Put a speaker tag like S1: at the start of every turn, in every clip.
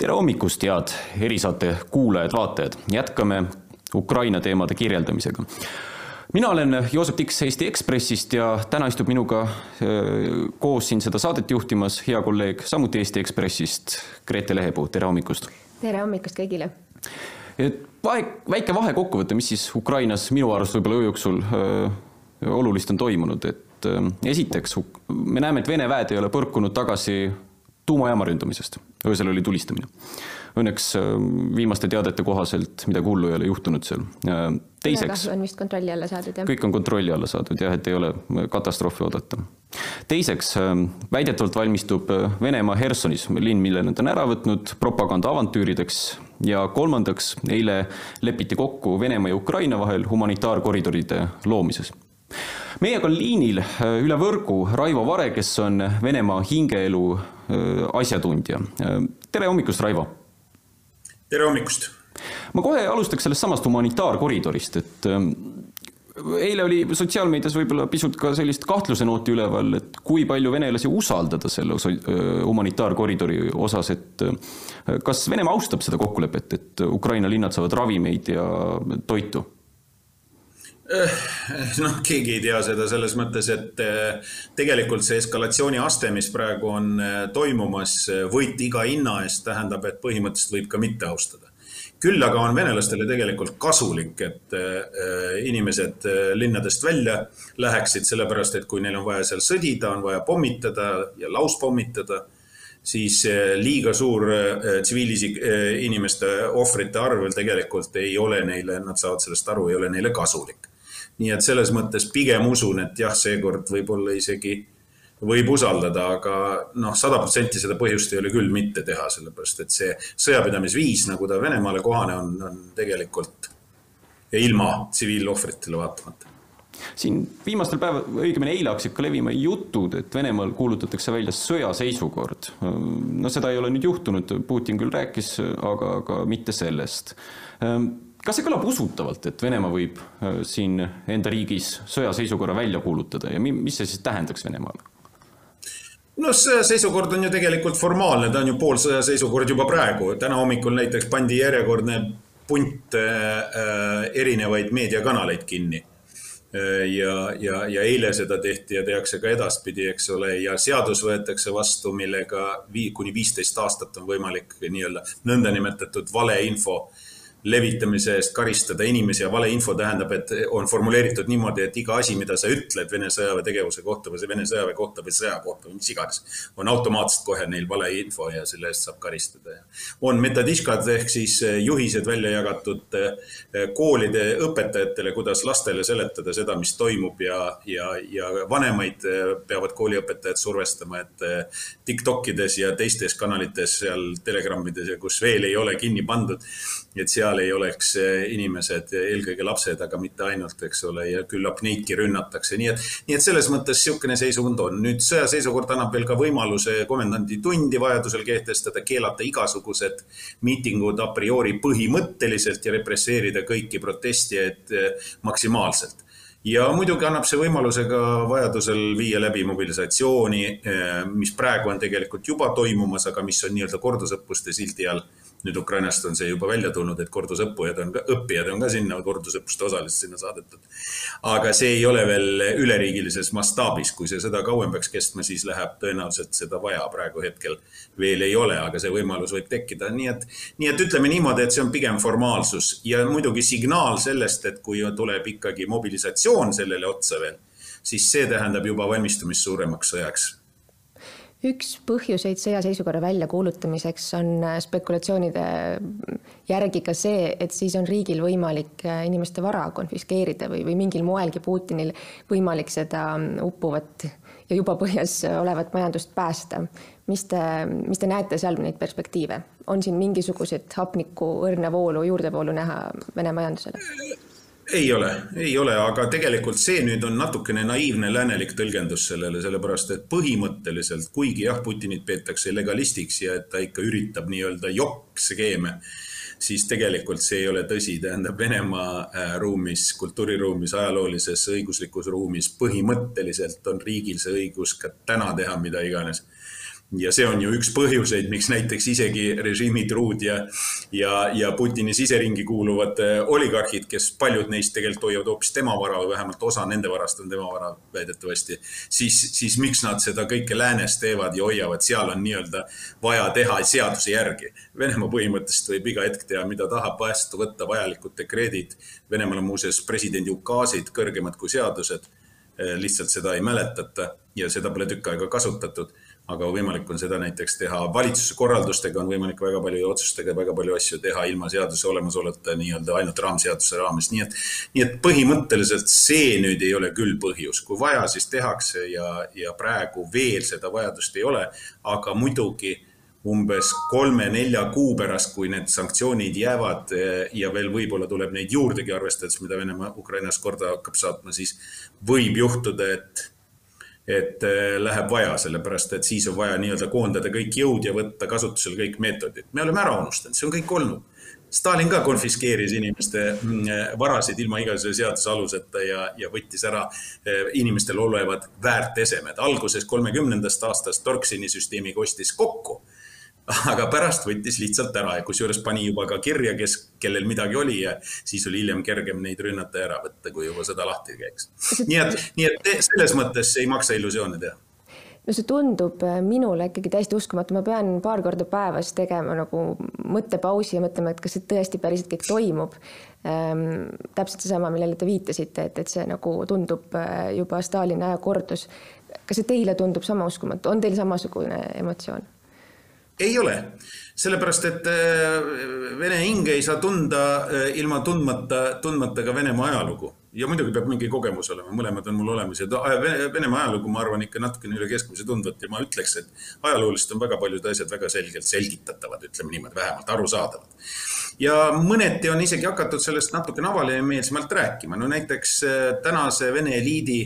S1: tere hommikust, head erisaate kuulajad-vaatajad, jätkame Ukraina teemade kirjeldamisega. mina olen Joosep Tiks Eesti Ekspressist ja täna istub minuga koos siin seda saadet juhtimas hea kolleeg, samuti Eesti Ekspressist, Grete Lehepuu, tere hommikust!
S2: tere hommikust kõigile!
S1: et vahe, väike vahekokkuvõte, mis siis Ukrainas minu arust võib-olla öö jooksul olulist on toimunud, et esiteks me näeme, et Vene väed ei ole põrkunud tagasi tuumajaama ründamisest, öösel oli tulistamine. Õnneks viimaste teadete kohaselt midagi hullu ei ole juhtunud seal.
S2: teiseks. on vist kontrolli alla saadud, jah?
S1: kõik on kontrolli alla saadud jah, et ei ole katastroofi oodata. teiseks, väidetavalt valmistub Venemaa Hersonis, linn, mille nad on ära võtnud, propaganda avantüürideks ja kolmandaks, eile lepiti kokku Venemaa ja Ukraina vahel humanitaarkoridoride loomises meiega on liinil üle võrgu Raivo Vare, kes on Venemaa hingeelu asjatundja. tere hommikust, Raivo!
S3: tere hommikust!
S1: ma kohe alustaks sellest samast humanitaarkoridorist, et eile oli sotsiaalmeedias võib-olla pisut ka sellist kahtluse nooti üleval, et kui palju venelasi usaldada selle humanitaarkoridori osas, et kas Venemaa austab seda kokkulepet, et Ukraina linnad saavad ravimeid ja toitu?
S3: Noh, keegi ei tea seda selles mõttes, et tegelikult see eskalatsiooni aste, mis praegu on toimumas, võit iga hinna eest tähendab, et põhimõtteliselt võib ka mitte austada. Küll aga on venelastele tegelikult kasulik, et inimesed linnadest välja läheksid, sellepärast et kui neil on vaja seal sõdida, on vaja pommitada ja lauspommitada, siis liiga suur tsiviilisik-, inimeste ohvrite arv tegelikult ei ole neile, nad saavad sellest aru, ei ole neile kasulik nii et selles mõttes pigem usun, et jah, seekord võib-olla isegi võib usaldada, aga noh, sada protsenti seda põhjust ei ole küll mitte teha, sellepärast et see sõjapidamisviis, nagu ta Venemaale kohane on, on tegelikult ilma tsiviilohvritele vaatamata
S1: siin viimastel päeval, õigemini eile hakkasid ka levima jutud, et Venemaal kuulutatakse välja sõjaseisukord. no seda ei ole nüüd juhtunud, Putin küll rääkis, aga, aga mitte sellest kas see kõlab usutavalt, et Venemaa võib äh, siin enda riigis sõjaseisukorra välja kuulutada ja mis see siis tähendaks Venemaale?
S3: no sõjaseisukord on ju tegelikult formaalne, ta on ju poolsõjaseisukord juba praegu. täna hommikul näiteks pandi järjekordne punt äh, erinevaid meediakanaleid kinni äh,. ja, ja, ja eile seda tehti ja tehakse ka edaspidi, eks ole, ja seadus võetakse vastu, millega vii, kuni viisteist aastat on võimalik nii-öelda nõndanimetatud valeinfo äh, levitamise eest karistada inimesi ja valeinfo tähendab, et on formuleeritud niimoodi, et iga asi, mida sa ütled Vene sõjaväe tegevuse kohta või Vene sõjaväe kohta või sõja kohta või mis iganes, on automaatselt kohe neil valeinfo ja selle eest saab karistada. on metodiškad ehk siis eh, juhised välja jagatud eh, koolide õpetajatele, kuidas lastele seletada seda, mis toimub ja, ja, ja vanemaid eh, peavad kooliõpetajad survestama, et Tiktokides ja teistes kanalites seal Telegramides ja kus veel ei ole kinni pandud, et seal ei oleks eh, inimesed, eelkõige lapsed, aga mitte ainult, eks ole, ja küllap neidki rünnatakse, nii et, nii et selles mõttes niisugune seisukond on. nüüd sõjaseisukord annab veel ka võimaluse komendanditundi vajadusel kehtestada, keelata igasugused miitingud a priori põhimõtteliselt ja represseerida kõiki protestijaid eh, maksimaalselt. Ja muidugi annab see võimaluse ka vajadusel viia läbi mobilisatsiooni, eh, mis praegu on tegelikult juba toimumas, aga mis on nii-öelda kordusõppuste sildi all nüüd Ukrainast on see juba välja tulnud, et kordusõppujad on ka, õppijad on ka sinna kordusõppuste osalised sinna saadetud. aga see ei ole veel üleriigilises mastaabis, kui see sõda kauem peaks kestma, siis läheb tõenäoliselt seda vaja, praegu hetkel veel ei ole, aga see võimalus võib tekkida, nii et, nii et ütleme niimoodi, et see on pigem formaalsus ja muidugi signaal sellest, et kui tuleb ikkagi mobilisatsioon sellele otsa veel, siis see tähendab juba valmistumist suuremaks sõjaks
S2: üks põhjuseid sõjaseisukorra väljakuulutamiseks on äh, spekulatsioonide järgi ka see, et siis on riigil võimalik äh, inimeste vara konfiskeerida või, või mingil moelgi Putinil võimalik seda mm, uppuvat ja juba põhjas olevat majandust päästa. mis te, mis te näete seal neid perspektiive, on siin mingisuguseid hapniku õrna voolu, juurdevoolu näha Vene majandusele?
S3: Ei ole, ei ole, aga tegelikult see nüüd on natukene naiivne läänelik tõlgendus sellele, sellepärast et põhimõtteliselt, kuigi jah, Putinit peetakse legalistiks ja et ta ikka üritab nii-öelda jokk-skeeme, siis tegelikult see ei ole tõsi, tähendab Venemaa äh, ruumis, kultuuriruumis, ajaloolises, õiguslikus ruumis põhimõtteliselt on riigil see õigus ka täna teha mida iganes ja see on ju üks põhjuseid, miks näiteks isegi režiimitruud ja, ja, ja Putini siseringi kuuluvad äh, oligarhid, kes paljud neist tegelikult hoiavad hoopis tema vara või vähemalt osa nende varast on tema vara väidetavasti, siis, siis miks nad seda kõike läänes teevad ja hoiavad, seal on nii-öelda vaja teha seaduse järgi. Venemaa põhimõtteliselt võib iga hetk teha, mida tahab, vastu võtta vajalikud dekreedid. Venemaal on muuseas presidendi ukaasid kõrgemad kui seadused. Äh, lihtsalt seda ei mäletata ja seda pole tükk aega kasutatud aga võimalik on seda näiteks teha valitsuse korraldustega, on võimalik väga palju otsustega väga palju asju teha ilma seaduse olemasoluta nii-öelda ainult raamseaduse raames, nii et, nii et põhimõtteliselt see nüüd ei ole küll põhjus, kui vaja, siis tehakse ja, ja praegu veel seda vajadust ei ole, aga muidugi umbes kolme-nelja kuu pärast, kui need sanktsioonid jäävad ja veel võib-olla tuleb neid juurdegi, arvestades, mida Venemaa Ukrainas korda hakkab saatma, siis võib juhtuda, et et äh, läheb vaja, sellepärast et siis on vaja nii-öelda koondada kõik jõud ja võtta kasutusele kõik meetodid. me oleme ära unustanud, see on kõik olnud. Stalin ka konfiskeeris inimeste mm, varasid ilma igasuguse seaduse aluseta ja, ja võttis ära äh, inimestel olevad väärtesemed. alguses kolmekümnendast aastast Torksini süsteemi kostis kokku aga pärast võttis lihtsalt ära ja kusjuures pani juba ka kirja, kes, kellel midagi oli ja siis oli hiljem kergem neid rünnata ja ära võtta, kui juba sõda lahti käiks. nii et, nii et selles mõttes ei maksa illusioone teha
S2: no see tundub äh, minule ikkagi täiesti uskumatu, ma pean paar korda päevas tegema nagu mõttepausi ja mõtlema, et kas see tõesti päriselt kõik toimub ähm,. täpselt seesama, millele te viitasite, et, et see nagu tundub äh, juba Stalini aja kordus. kas see teile tundub sama uskumatu, on teil samasugune emotsioon?
S3: Ei ole, sellepärast et äh, vene hinge ei saa tunda äh, ilma tundmata, tundmata ka Venemaa ajalugu. ja muidugi peab mingi kogemus olema, mõlemad on mul olemas. Ja Venemaa ajalugu, ma arvan, ikka natukene üle keskmise tundvat. Ja ma ütleks, et ajalooliselt on väga paljud asjad väga selgelt selgitatavad, ütleme niimoodi, vähemalt arusaadavad. ja mõneti on isegi hakatud sellest natukene avameelsemalt rääkima, no näiteks äh, tänase Vene eliidi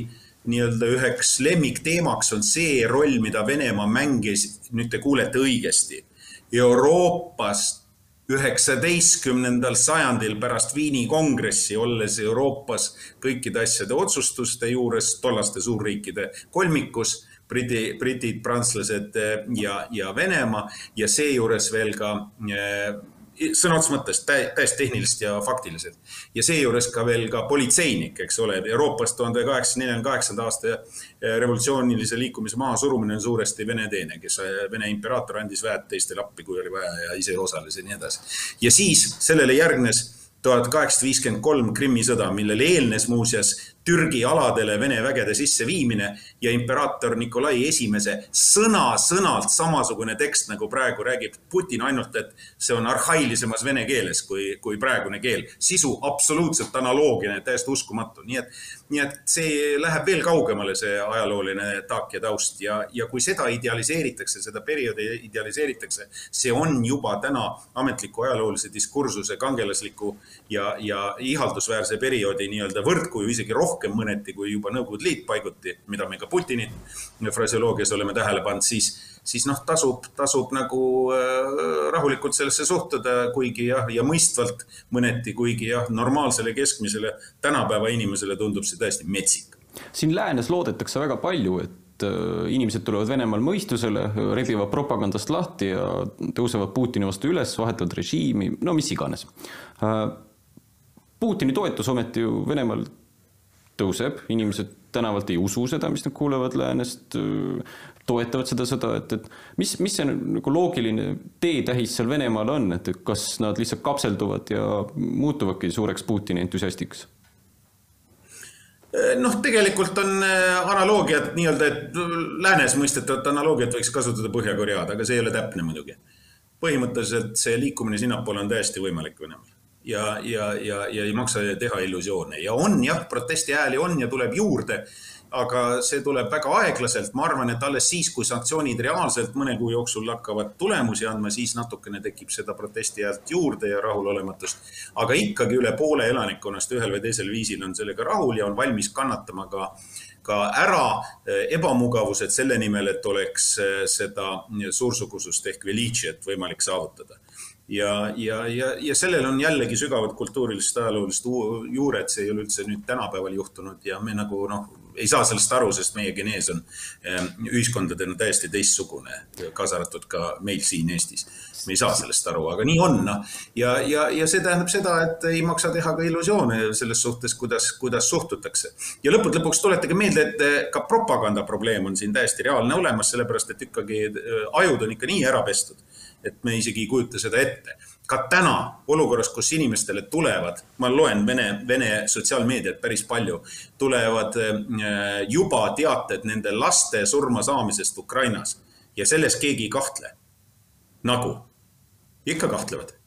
S3: nii-öelda üheks lemmikteemaks on see roll, mida Venemaa mängis, nüüd te kuulete õigesti, Euroopas üheksateistkümnendal sajandil pärast Viini kongressi, olles Euroopas kõikide asjade otsustuste juures, tollaste suurriikide kolmikus, briti, britid, prantslased ja, ja Venemaa ja seejuures veel ka sõna otseses mõttes täiesti tehniliselt ja faktiliselt. ja seejuures ka veel ka politseinik, eks ole, Euroopas tuhande kaheksasaja neljakümne kaheksanda aasta eh, revolutsioonilise liikumise mahasurumine on suuresti Vene teene, kes eh, Vene imperaator andis väed teistele appi, kui oli vaja ja ise osales ja nii edasi. ja siis sellele järgnes tuhat kaheksasada viiskümmend kolm Krimmi sõda, millele eelnes muuseas Türgi aladele Vene vägede sisseviimine ja imperaator Nikolai Esimese sõna-sõnalt samasugune tekst, nagu praegu räägib Putin, ainult et see on arhailisemas vene keeles kui, kui praegune keel. sisu absoluutselt analoogiline, täiesti uskumatu, nii et, nii et see läheb veel kaugemale, see ajalooline taak ja taust ja, ja kui seda idealiseeritakse, seda perioodi idealiseeritakse, see on juba täna ametliku ajaloolise diskursuse kangelasliku ja, ja ihaldusväärse perioodi nii-öelda võrdkuju isegi rohkem rohkem mõneti kui juba Nõukogude Liit paiguti, mida me ka Putini fraseoloogias oleme tähele pannud, siis, siis noh, tasub, tasub nagu äh, rahulikult sellesse suhtuda, kuigi jah, ja mõistvalt mõneti, kuigi jah, normaalsele keskmisele tänapäeva inimesele tundub see täiesti metsik.
S1: siin läänes loodetakse väga palju, et äh, inimesed tulevad Venemaal mõistusele, rebivad propagandast lahti ja tõusevad Putini vastu üles, vahetavad režiimi, no mis iganes. Äh, Putini toetus ometi ju Venemaal tõuseb, inimesed tänavalt ei usu seda, mis nad kuulevad läänest, toetavad seda sõda, et, et mis, mis see nagu loogiline teetähis seal Venemaal on, et kas nad lihtsalt kapselduvad ja muutuvadki suureks Putini entusiastiks?
S3: noh, tegelikult on äh, analoogiad nii-öelda, et läänes mõistetavat analoogiat võiks kasutada Põhja-Koread, aga see ei ole täpne muidugi. põhimõtteliselt see liikumine sinnapoole on täiesti võimalik Venemaal ja, ja, ja, ja ei maksa teha illusioone ja on jah, protestihääli on ja tuleb juurde. aga see tuleb väga aeglaselt, ma arvan, et alles siis, kui sanktsioonid reaalselt mõne kuu jooksul hakkavad tulemusi andma, siis natukene tekib seda protestihäält juurde ja rahulolematust. aga ikkagi üle poole elanikkonnast ühel või teisel viisil on sellega rahul ja on valmis kannatama ka ka ära ebamugavused selle nimel, et oleks eh, seda suursugusust ehk veliitšiat võimalik saavutada ja, ja, ja, ja sellel on jällegi sügavad kultuurilised ajaloolised juured, see ei ole üldse nüüd tänapäeval juhtunud ja me nagu noh, ei saa sellest aru, sest meie genees on ehm, ühiskondadena täiesti teistsugune, kaasa arvatud ka meil siin Eestis. me ei saa sellest aru, aga nii on, noh. ja, ja, ja see tähendab seda, et ei maksa teha ka illusioone selles suhtes, kuidas, kuidas suhtutakse. ja lõppude lõpuks tuletage meelde, et ka propaganda probleem on siin täiesti reaalne olemas, sellepärast et ikkagi ajud on ikka nii ära pestud et me isegi ei kujuta seda ette. ka täna olukorras, kus inimestele tulevad, ma loen Vene, Vene sotsiaalmeediat päris palju, tulevad äh, juba teated nende laste surmasaamisest Ukrainas ja selles keegi ei kahtle. nagu, ikka kahtlevad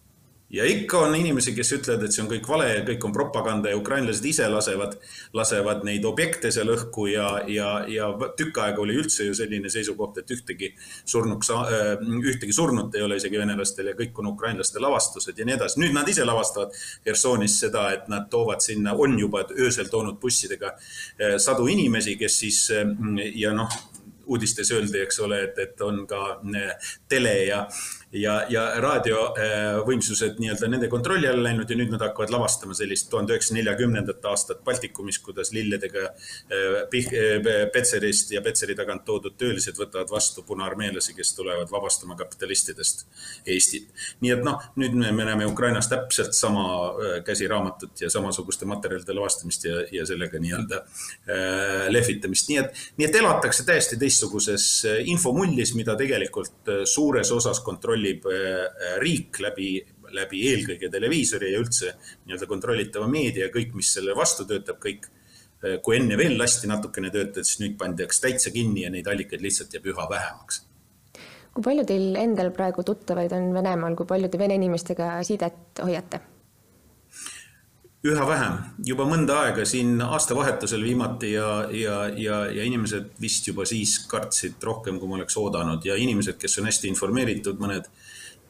S3: ja ikka on inimesi, kes ütlevad, et see on kõik vale ja kõik on propaganda ja ukrainlased ise lasevad, lasevad neid objekte seal õhku ja, ja, ja tükk aega oli üldse ju selline seisukoht, et ühtegi surnuks, äh, ühtegi surnut ei ole isegi venelastel ja kõik on ukrainlaste lavastused ja nii edasi. nüüd nad ise lavastavad Hersonis seda, et nad toovad sinna, on juba öösel toonud bussidega äh, sadu inimesi, kes siis äh, ja noh, uudistes öeldi, eks ole, et, et on ka tele ja ja, ja raadiovõimsused äh, nii-öelda nende kontrolli alla läinud ja nüüd nad hakkavad lavastama sellist tuhande üheksasaja neljakümnendat aastat Baltikumis, kuidas lilledega äh, äh, Petserist ja Petseri tagant toodud töölised võtavad vastu punaarmeelasi, kes tulevad vabastama kapitalistidest Eestit. nii et noh, nüüd me, me näeme Ukrainas täpselt sama käsiraamatut ja samasuguste materjalide lavastamist ja, ja sellega nii-öelda lehvitamist, nii et, nii et elatakse täiesti teistsuguses infomullis, mida tegelikult suures osas kontrollib kontrollib äh, riik läbi, läbi eelkõige televiisori ja üldse nii-öelda kontrollitava meedia, kõik, mis selle vastu töötab, kõik. Äh, kui enne veel lasti natukene töötada, siis nüüd pandaks täitsa kinni ja neid allikaid lihtsalt jääb üha vähemaks.
S2: kui palju teil endal praegu tuttavaid on Venemaal, kui palju te vene inimestega sidet hoiate?
S3: Üha vähem, juba mõnda aega siin aastavahetusel viimati ja, ja, ja, ja inimesed vist juba siis kartsid rohkem, kui ma oleks oodanud. Ja inimesed, kes on hästi informeeritud, mõned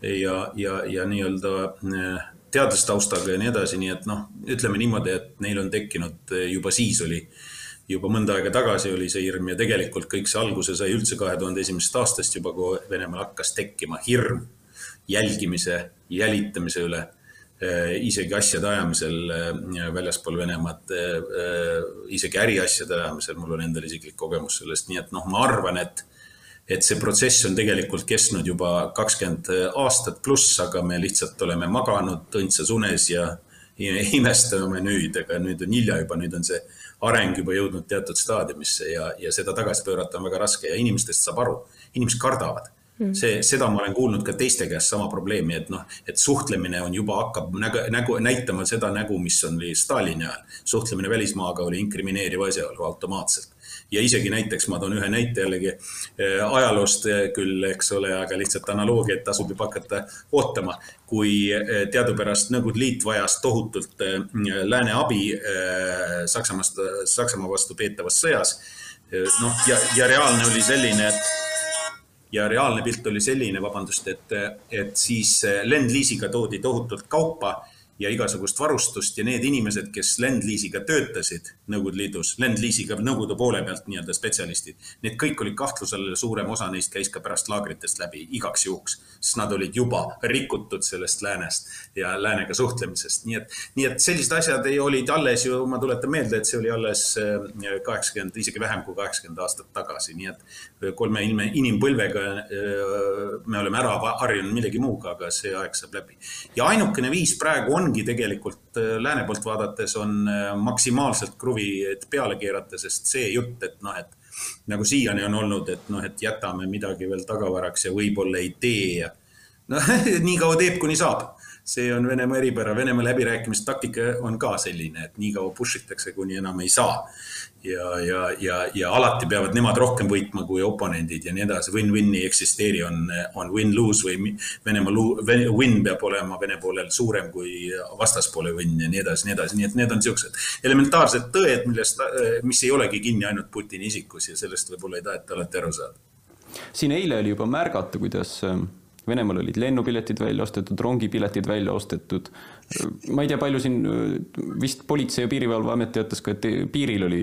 S3: ja, ja, ja nii-öelda eh, teadlastaustaga ja nii edasi, nii et noh, ütleme niimoodi, et neil on tekkinud eh, juba siis oli, juba mõnda aega tagasi oli see hirm ja tegelikult kõik see alguse sai üldse kahe tuhande esimesest aastast juba, kui Venemaal hakkas tekkima hirm jälgimise, jälitamise üle isegi asjade ajamisel äh, väljaspool Venemaad, äh, isegi äriasjade ajamisel, mul on endal isiklik kogemus sellest, nii et noh, ma arvan, et et see protsess on tegelikult kestnud juba kakskümmend aastat pluss, aga me lihtsalt oleme maganud õndsas unes ja, imestame nüüd, aga nüüd on hilja juba, nüüd on see areng juba jõudnud teatud staadiumisse ja, ja seda tagasi pöörata on väga raske ja inimestest saab aru, inimesed kardavad. See, seda ma olen kuulnud ka teiste käest sama probleemi, et noh, et suhtlemine on juba hakkab nägu, nägu, näitama seda nägu, mis oli Stalini ajal. suhtlemine välismaaga oli inkrimineeriv asjaolu automaatselt. ja isegi näiteks ma toon ühe näite jällegi äh, ajaloost küll, eks ole, aga lihtsalt analoogiat tasub juba hakata ootama. kui äh, teadupärast Nõukogude Liit vajas tohutult lääne abi Saksamaast, Saksamaa vastu peetavas sõjas. noh, ja, ja reaalne oli selline, et ja reaalne pilt oli selline, vabandust, et, et siis Lend-Leasiga toodi tohutult kaupa ja igasugust varustust ja need inimesed, kes Lend-Leasiga töötasid Nõukogude Liidus, Lend-Leasiga Nõukogude poole pealt nii-öelda spetsialistid, need kõik olid kahtluse all ja suurem osa neist käis ka pärast laagritest läbi igaks juhuks, sest nad olid juba rikutud sellest läänest ja läänega suhtlemisest, nii et, nii et sellised asjad ei, olid alles ju, ma tuletan meelde, et see oli alles äh, kaheksakümmend, isegi vähem kui kaheksakümmend aastat tagasi, nii et kolme ilme, inimpõlvega äh, me oleme ära harjunud millegi muuga, aga see aeg saab läbi. ja ainukene viis praegu on ongi tegelikult äh, lääne poolt vaadates on äh, maksimaalselt kruvi peale keerata, sest see jutt, et noh, et nagu siiani on olnud, et noh, et jätame midagi veel tagavaraks ja võib-olla ei tee ja noh, nii kaua teeb, kuni saab see on Venemaa eripära, Venemaa läbirääkimiste taktika on ka selline, et nii kaua push itakse, kuni enam ei saa. Ja, ja, ja, ja alati peavad nemad rohkem võitma kui oponendid ja nii edasi, win-win ei eksisteeri, on, on win-lose või Venemaa win peab olema Vene poolel suurem kui vastaspoole win ja nii edasi, nii edasi, nii et need on siuksed elementaarsed tõed, millest, mis ei olegi kinni ainult Putini isikus ja sellest võib-olla ei taheta alati aru saada.
S1: siin eile oli juba märgata, kuidas Venemaal olid lennupiletid välja ostetud, rongipiletid välja ostetud. ma ei tea, palju siin vist Politsei- ja Piirivalveamet teatas ka, et piiril oli,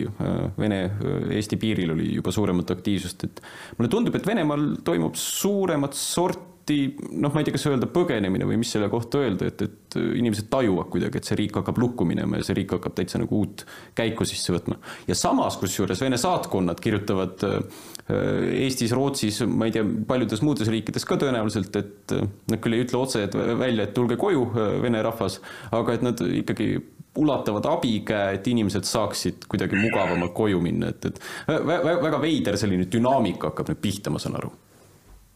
S1: Vene-Eesti piiril oli juba suuremat aktiivsust, et mulle tundub, et Venemaal toimub suuremat sorti alati noh, ma ei tea, kas öelda põgenemine või mis selle kohta öelda, et, et inimesed tajuvad kuidagi, et see riik hakkab lukku minema ja see riik hakkab täitsa nagu uut käiku sisse võtma. ja samas, kusjuures Vene saatkonnad kirjutavad äh, Eestis, Rootsis, ma ei tea, paljudes muudes riikides ka tõenäoliselt, et nad küll ei ütle otse et välja, et tulge koju, vene rahvas, aga et nad ikkagi ulatavad abikäe, et inimesed saaksid kuidagi mugavamalt koju minna, et, et väga veider selline dünaamika hakkab nüüd pihta, ma saan aru.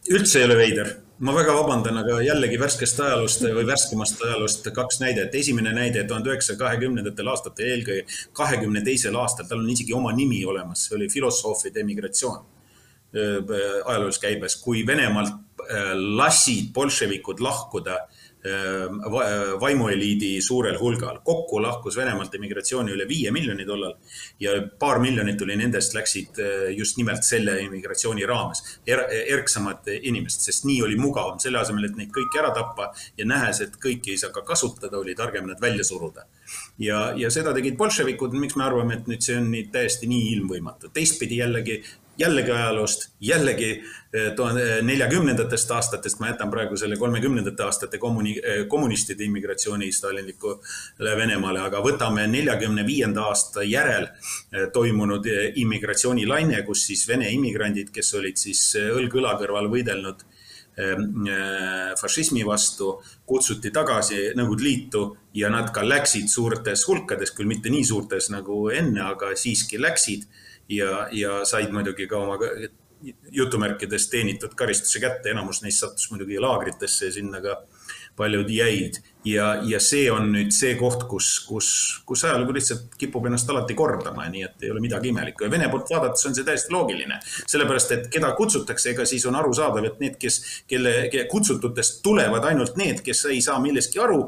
S3: Üldse ei ole veider, ma väga vabandan, aga jällegi värskest ajaloost või värskemast ajaloost kaks näidet. esimene näide tuhande üheksasaja kahekümnendatel aastatel, eelkõige kahekümne teisel aastal, tal on isegi oma nimi olemas, see oli filosoofide emigratsioon ajaloos käibes, kui Venemaalt lasid bolševikud lahkuda vaimueliidi suurel hulgal. kokku lahkus Venemaalt immigratsiooni üle viie miljoni tollal ja paar miljonit tuli nendest läksid eh, just nimelt selle immigratsiooni raames er,. erksamad inimesed, sest nii oli mugavam, selle asemel, et neid kõiki ära tappa ja nähes, et kõiki ei saa ka kasutada, oli targem nad välja suruda. ja, ja seda tegid bolševikud, miks me arvame, et nüüd see on nii täiesti nii ilmvõimatu. teistpidi jällegi jällegi ajaloost, jällegi eh, tuhande neljakümnendatest aastatest, ma jätan praegu selle kolmekümnendate aastate kommuni-, eh, kommunistide immigratsiooni Stalinlikule Venemaale, aga võtame neljakümne viienda aasta järel eh, toimunud immigratsioonilaine, kus siis Vene immigrandid, kes olid siis õlg õla kõrval võidelnud fašismi vastu, kutsuti tagasi Nõukogude Liitu ja nad ka läksid suurtes hulkades, küll mitte nii suurtes nagu enne, aga siiski läksid ja, ja said muidugi ka oma jutumärkides teenitud karistuse kätte, enamus neist sattus muidugi laagritesse ja sinna ka paljud jäid. ja, ja see on nüüd see koht, kus, kus, kus ajalugu lihtsalt kipub ennast alati kordama, nii et ei ole midagi imelikku ja Vene poolt vaadates on see täiesti loogiline. sellepärast, et keda kutsutakse, ega siis on arusaadav, et need, kes, kelle, kelle kutsututest tulevad ainult need, kes ei saa millestki aru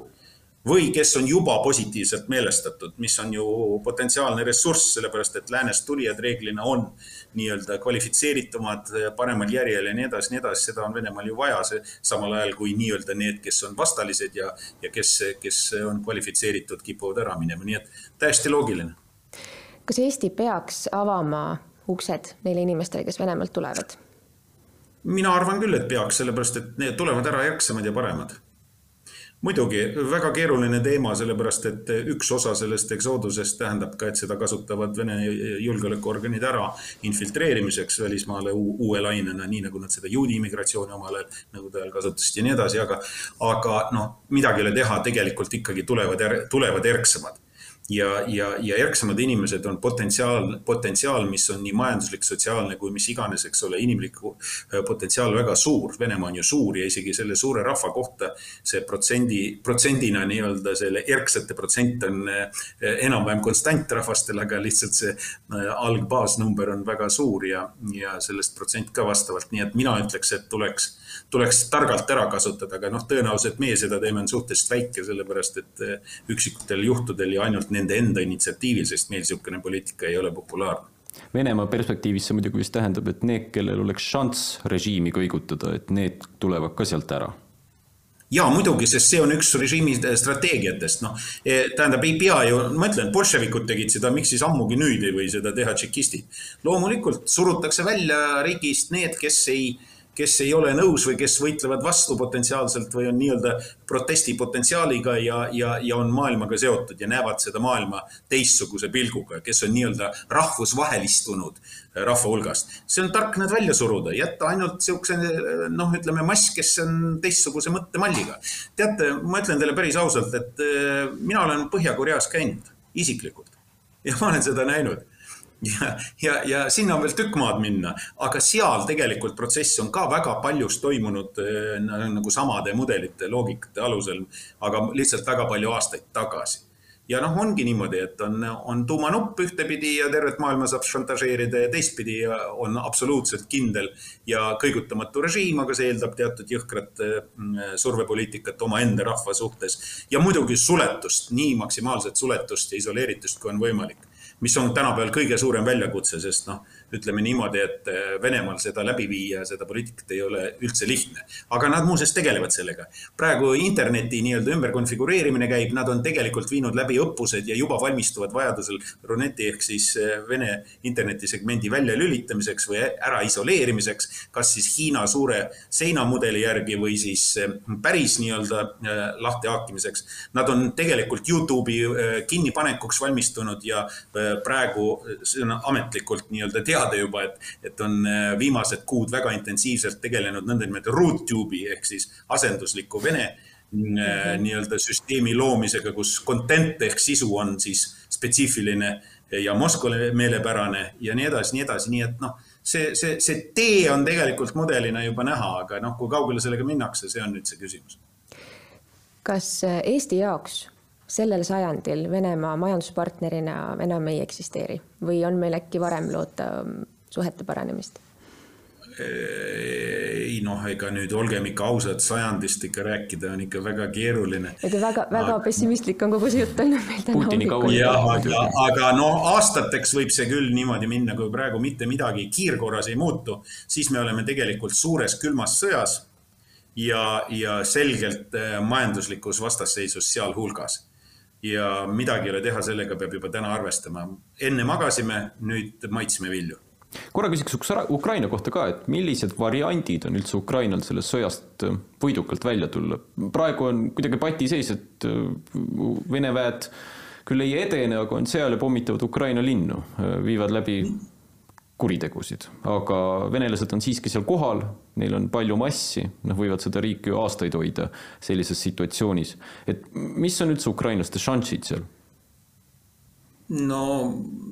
S3: või kes on juba positiivselt meelestatud, mis on ju potentsiaalne ressurss, sellepärast et läänest tulijad reeglina on nii-öelda kvalifitseeritumad, paremal järjel ja nii edasi, nii edasi, seda on Venemaal ju vaja, see samal ajal kui nii-öelda need, kes on vastalised ja, ja kes, kes on kvalifitseeritud, kipuvad ära minema, nii et täiesti loogiline.
S2: kas Eesti peaks avama uksed neile inimestele, kes Venemaalt tulevad?
S3: mina arvan küll, et peaks, sellepärast et need tulevad ära ärksamad ja paremad muidugi väga keeruline teema, sellepärast et üks osa sellest eksoodusest tähendab ka, et seda kasutavad Vene julgeolekuorganid ära infiltreerimiseks välismaale uue lainena, nii nagu nad seda juudi immigratsiooni omal ajal nõukogude ajal kasutasid ja nii edasi, aga, aga noh, midagi ei ole teha, tegelikult ikkagi tulevad, tulevad erksamad ja, ja, ja erksamad inimesed on potentsiaal, potentsiaal, mis on nii majanduslik, sotsiaalne kui mis iganes, eks ole, inimliku äh, potentsiaal väga suur. Venemaa on ju suur ja isegi selle suure rahva kohta see protsendi, protsendina nii-öelda selle erksate protsent on äh, enam-vähem konstant rahvastel, aga lihtsalt see äh, algbaasnumber on väga suur ja, ja sellest protsent ka vastavalt, nii et mina ütleks, et tuleks tuleks targalt ära kasutada, aga noh, tõenäoliselt meie seda teeme on suhteliselt väike, sellepärast et üksikutel juhtudel ja ainult nende enda initsiatiivil, sest meil niisugune poliitika ei ole populaarne.
S1: Venemaa perspektiivis see muidugi vist tähendab, et need, kellel oleks šanss režiimi kõigutada, et need tulevad ka sealt ära
S3: ja muidugi, sest see on üks režiimi strateegiatest, noh. Eh, tähendab, ei pea ju, ma ütlen, bolševikud tegid seda, miks siis ammugi nüüd ei või seda teha tšekistid. loomulikult surutakse välja riigist need, kes ei kes ei ole nõus või kes võitlevad vastu potentsiaalselt või on nii-öelda protesti potentsiaaliga ja, ja, ja on maailmaga seotud ja näevad seda maailma teistsuguse pilguga, kes on nii-öelda rahvusvahelistunud rahva hulgast. see on tark nad välja suruda, jätta ainult niisuguse noh, ütleme mass, kes on teistsuguse mõttemalliga. teate, ma ütlen teile päris ausalt, et eh, mina olen Põhja-Koreas käinud isiklikult ja ma olen seda näinud ja, ja, ja sinna on veel tükk maad minna, aga seal tegelikult protsess on ka väga paljus toimunud äh, nagu samade mudelite, loogikate alusel, aga lihtsalt väga palju aastaid tagasi. Ja noh, ongi niimoodi, et on, on tuumanupp ühtepidi ja tervet maailma saab šantažeerida ja teistpidi on absoluutselt kindel ja kõigutamatu režiim, aga see eeldab teatud jõhkrat mm, survepoliitikat omaenda rahva suhtes. ja muidugi suletust, nii maksimaalset suletust ja isoleeritust, kui on võimalik mis on tänapäeval kõige suurem väljakutse, sest noh, ütleme niimoodi, et äh, Venemaal seda läbi viia, seda poliitikat ei ole üldse lihtne. aga nad muuseas tegelevad sellega. praegu interneti nii-öelda ümberkonfigureerimine käib, nad on tegelikult viinud läbi õppused ja juba valmistuvad vajadusel Runeti ehk siis äh, Vene internetisegmendi väljalülitamiseks või ära isoleerimiseks, kas siis Hiina suure seinamudeli järgi või siis päris nii-öelda lahtihakimiseks. Nad on tegelikult Youtube'i kinnipanekuks valmistunud ja praegu see on ametlikult nii-öelda teada juba, et, et on äh, viimased kuud väga intensiivselt tegelenud nõndanimetatud RootTube'i ehk siis asendusliku vene mm -hmm. nii-öelda süsteemi loomisega, kus content ehk sisu on siis spetsiifiline ja Moskvale meelepärane ja nii edasi, nii edasi, nii et noh, see, see, see tee on tegelikult mudelina juba näha, aga noh, kui kaugele sellega minnakse, see on nüüd see küsimus.
S2: kas äh, Eesti jaoks sellel sajandil Venemaa majanduspartnerina enam ei eksisteeri või on meil äkki varem loota mm, suhete paranemist?
S3: ei noh, ega nüüd olgem ikka ausad, sajandist ikka rääkida on ikka väga keeruline.
S2: et väga, väga aga... pessimistlik on kogu see jutt olnud meil täna hommikul.
S3: jah, aga, aga noh, aastateks võib see küll niimoodi minna, kui praegu mitte midagi kiirkorras ei muutu, siis me oleme tegelikult suures külmas sõjas ja, ja selgelt eh, majanduslikus vastasseisus sealhulgas ja midagi ei ole teha, sellega peab juba täna arvestama. enne magasime, nüüd maitsime vilju.
S1: korra küsiks Ukraina kohta ka, et millised variandid on üldse Ukrainal sellest sõjast äh, võidukalt välja tulla? praegu on kuidagi patiseis, et äh, Vene väed küll ei edene, aga on seal ja pommitavad Ukraina linnu, äh, viivad läbi kuritegusid, aga venelased on siiski seal kohal, neil on palju massi, noh, võivad seda riiki ju aastaid hoida sellises situatsioonis. et mis on üldse ukrainlaste šansid seal?
S3: no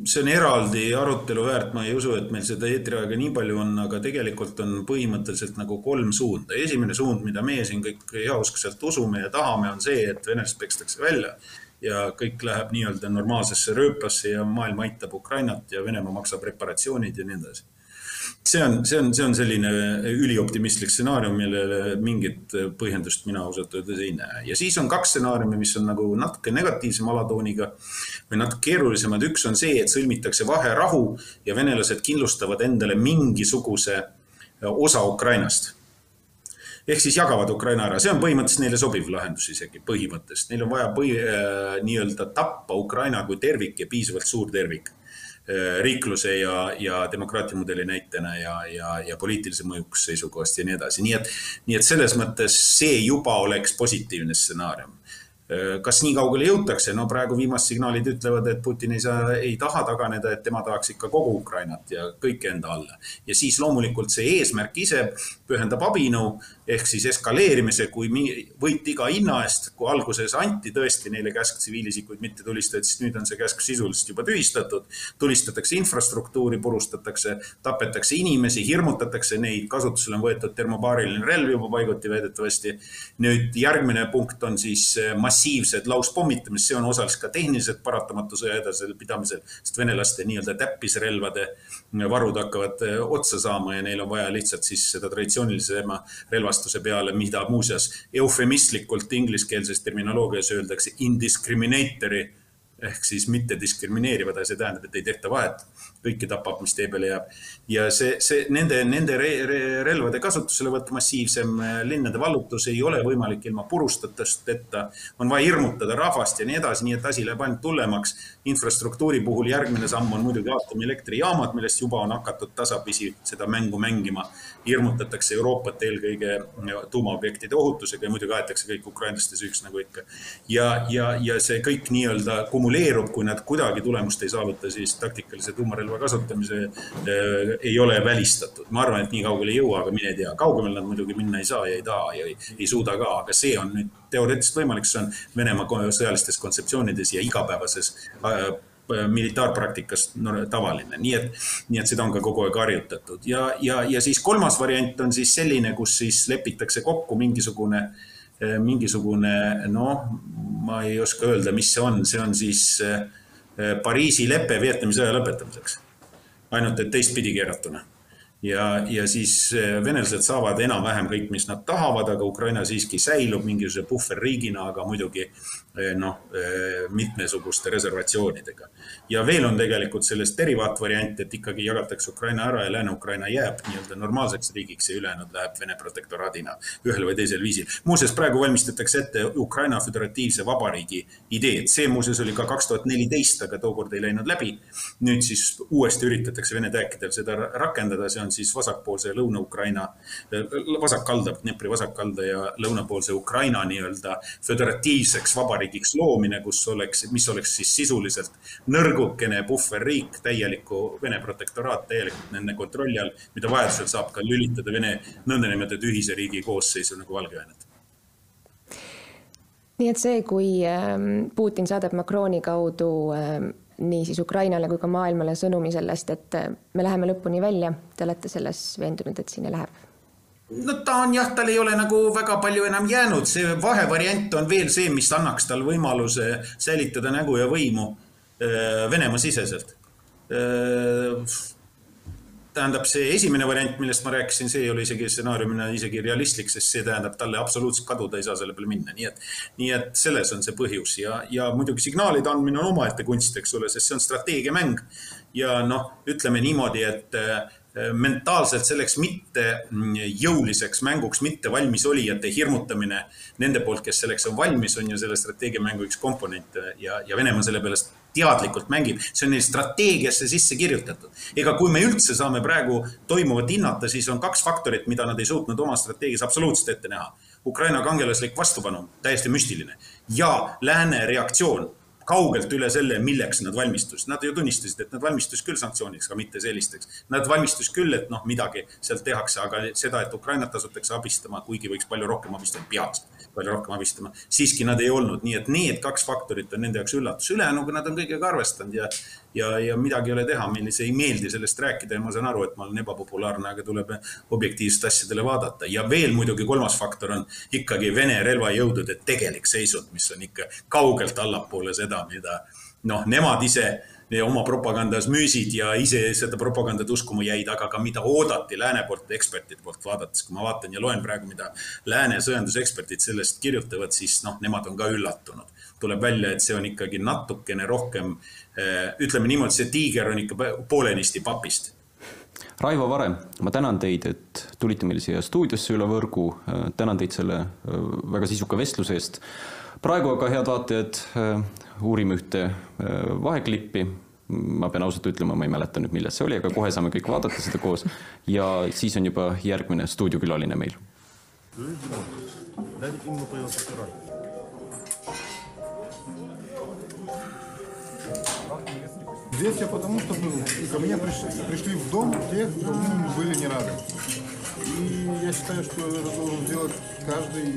S3: see on eraldi arutelu väärt, ma ei usu, et meil seda eetriaega nii palju on, aga tegelikult on põhimõtteliselt nagu kolm suunda. esimene suund, mida meie siin kõik heauskselt usume ja tahame, on see, et venelased pekstakse välja ja kõik läheb nii-öelda normaalsesse rööpasse ja maailm aitab Ukrainat ja Venemaa maksab reparatsioonid ja nii edasi. see on, see on, see on selline ülioptimistlik stsenaarium, millele mingit põhjendust mina ausalt öeldes ei näe. ja siis on kaks stsenaariumi, mis on nagu natuke negatiivsema alatooniga või natuke keerulisemad. üks on see, et sõlmitakse vaherahu ja venelased kindlustavad endale mingisuguse osa Ukrainast ehk siis jagavad Ukraina ära, see on põhimõtteliselt neile sobiv lahendus isegi põhimõtteliselt, neil on vaja põhi, äh, nii-öelda tappa Ukraina kui tervik ja piisavalt suur tervik äh, riikluse ja, ja demokraatia mudeli näitena ja, ja, ja poliitilise mõjukuse seisukohast ja nii edasi, nii et, nii et selles mõttes see juba oleks positiivne stsenaarium. Äh, kas nii kaugele jõutakse, no praegu viimased signaalid ütlevad, et Putin ei saa, ei taha taganeda, et tema tahaks ikka kogu Ukrainat ja kõike enda alla. ja siis loomulikult see eesmärk ise pühendab abinõu ehk siis eskaleerimise, kui võit iga hinna eest, kui alguses anti tõesti neile käsk tsiviilisikuid mitte tulistada, siis nüüd on see käsk sisuliselt juba tühistatud. tulistatakse infrastruktuuri, purustatakse, tapetakse inimesi, hirmutatakse neid, kasutusele on võetud termobaariline relv juba paiguti väidetavasti. nüüd järgmine punkt on siis mass massiivsed lauspommitamist, see on osaliselt ka tehniliselt paratamatu sõja edasipidamisel, sest venelaste nii-öelda täppisrelvade varud hakkavad eh, otsa saama ja neil on vaja lihtsalt siis seda traditsioonilisema relvastuse peale, mida muuseas eufemistlikult ingliskeelses terminoloogias öeldakse indiscriminatory ehk siis mittediskrimineerivad see tähendab, et ei tehta vahet, kõiki tapab, mis tee peale jääb. ja see, see nende, nende re, re, relvade kasutuselevõtt, massiivsem äh, linnade vallutus ei ole võimalik ilma purustatusteta. on vaja hirmutada rahvast ja nii edasi, nii et asi läheb ainult hullemaks. infrastruktuuri puhul järgmine samm on muidugi aatomilektrijaamad, millest juba on hakatud tasapisi seda mängu mängima. hirmutatakse Euroopat eelkõige tuumaobjektide ohutusega ja muidugi aetakse kõik ukrainlaste süüks nagu ikka. ja, ja, ja see kõik nii-öelda kumuleerub, kui nad kuidagi tulemust ei saavuta, siis taktikalise tuumarelva kasutamise äh, ei ole välistatud. ma arvan, et nii kaugele ei jõua, aga mine tea, kaugemale nad muidugi minna ei saa ja ei taha ja ei, ei suuda ka, aga see on nüüd teoreetiliselt võimalik, see on Venemaa sõjalistes kontseptsioonides ja igapäevases äh, militaarpraktikas no, tavaline, nii et, nii et seda on ka kogu aeg harjutatud. Ja, ja, ja siis kolmas variant on siis selline, kus siis lepitakse kokku mingisugune äh, Eh, mingisugune noh, ma ei oska öelda, mis see on, see on siis eh, Pariisi lepe Vietnami sõja lõpetamiseks. ainult et teistpidi keeratuna. ja, ja siis eh, venelased saavad enam-vähem kõik, mis nad tahavad, aga Ukraina siiski säilub mingisuguse puhverriigina, aga muidugi eh, noh, eh, mitmesuguste reservatsioonidega. ja veel on tegelikult sellest derivaatvariant, et ikkagi jagatakse Ukraina ära ja Lääne-Ukraina jääb nii-öelda normaalseks riigiks ja ülejäänud läheb Vene protektoraadina ühel või teisel viisil. muuseas, praegu valmistatakse ette Ukraina Föderatiivse Vabariigi ideed, see muuseas oli ka kaks tuhat neliteist, aga tookord ei läinud läbi. nüüd siis uuesti üritatakse Vene täkkidel seda rakendada, see on siis vasakpoolse Lõuna-Ukraina, vasakkalda, Dnepri vasakkalda ja lõunapoolse Ukraina nii-öelda föderatiivseks vabariigiks loomine, kus oleks, mis oleks siis sisuliselt nõrgukene puhverriik, täielikku Vene protektoraat täielikult nende kontrolli all, mida vajadusel saab ka lülitada Vene nõndanimetatud ühise riigi koosseisu nagu Valgevenet
S2: nii et see, kui ähm, Putin saadab Macroni kaudu ähm, nii siis Ukrainale kui ka maailmale sõnumi sellest, et äh, me läheme lõpuni välja. Te olete selles veendunud, et sinna läheb?
S3: No ta on jah, tal ei ole nagu väga palju enam jäänud, see vahevariant on veel see, mis annaks tal võimaluse säilitada nägu ja võimu äh, Venemaa siseselt äh, tähendab, see esimene variant, millest ma rääkisin, see ei ole isegi stsenaariumina isegi realistlik, sest see tähendab talle absoluutselt kaduda ei saa selle peale minna, nii et, nii et selles on see põhjus. Ja, ja muidugi signaalide andmine on omaette kunst, eks ole, sest see on strateegiamäng. ja noh, ütleme niimoodi, et äh, mentaalselt selleks mitte mm, mänguks mitte valmis olijate hirmutamine nende poolt, kes selleks on valmis, on ju selle strateegiamängu üks komponent ja, ja Venemaa selle pärast teadlikult mängib, see on neil strateegiasse sisse kirjutatud. ega kui me üldse saame praegu toimuvat hinnata, siis on kaks faktorit, mida nad ei suutnud oma strateegias absoluutselt ette näha. Ukraina kangelaslik vastupanu, täiesti müstiline ja lääne reaktsioon kaugelt üle selle, milleks nad valmistusid. Nad ju tunnistasid, et nad valmistus küll sanktsiooniks, aga mitte sellisteks. Nad valmistus küll, et noh, midagi sealt tehakse, aga seda, et Ukrainat asutakse abistama, kuigi võiks palju rohkem abistada, peaks palju rohkem abistama. siiski nad ei olnud, nii et need kaks faktorit on nende jaoks üllatus. ülejäänuga nad on kõigega arvestanud ja, ja, ja midagi ei ole teha, meile see ei meeldi sellest rääkida ja ma saan aru, et ma olen ebapopulaarne, aga tuleb objektiivselt asjadele vaadata. ja veel muidugi kolmas faktor on ikkagi Vene relvajõudude tegelik seisund, mis on ikka kaugelt allapoole seda, mida noh, nemad ise oma propagandas müüsid ja ise seda propagandat uskuma jäid, aga ka mida oodati lääne poolt, ekspertide poolt vaadates. kui ma vaatan ja loen praegu, mida lääne sõjanduseksperdid sellest kirjutavad, siis noh, nemad on ka üllatunud. tuleb välja, et see on ikkagi natukene rohkem, eh, ütleme niimoodi, see tiiger on ikka poolenisti papist
S1: Raivo Vare, ma tänan teid, et tulite meil siia stuudiosse üle võrgu. tänan teid selle eh, väga sisuka vestluse eest. praegu aga, head vaatajad, eh, uurime ühte vaheklippi ma pean ausalt ütlema, ma ei mäleta nüüd, milles see oli, aga kohe saame kõik vaadata seda koos. ja siis on juba järgmine stuudiokülaline meil. Здесь я потому что был, ко мне пришли, пришли в дом те, кому были не рады. И я считаю, что это должен сделать каждый,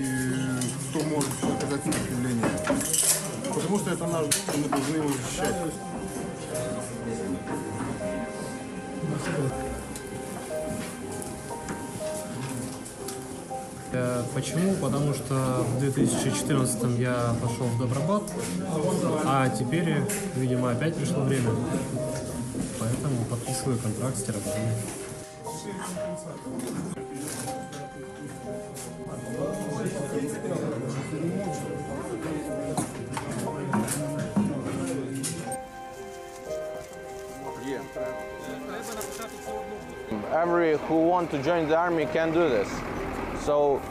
S1: кто может оказать сопротивление. Потому что это наш дом, и мы должны его защищать.
S4: Почему? Потому что в 2014 я пошел в Добробат, а теперь, видимо, опять пришло время. Поэтому подписываю контракт с Террабаном.
S5: Every who want to join the army can do this. So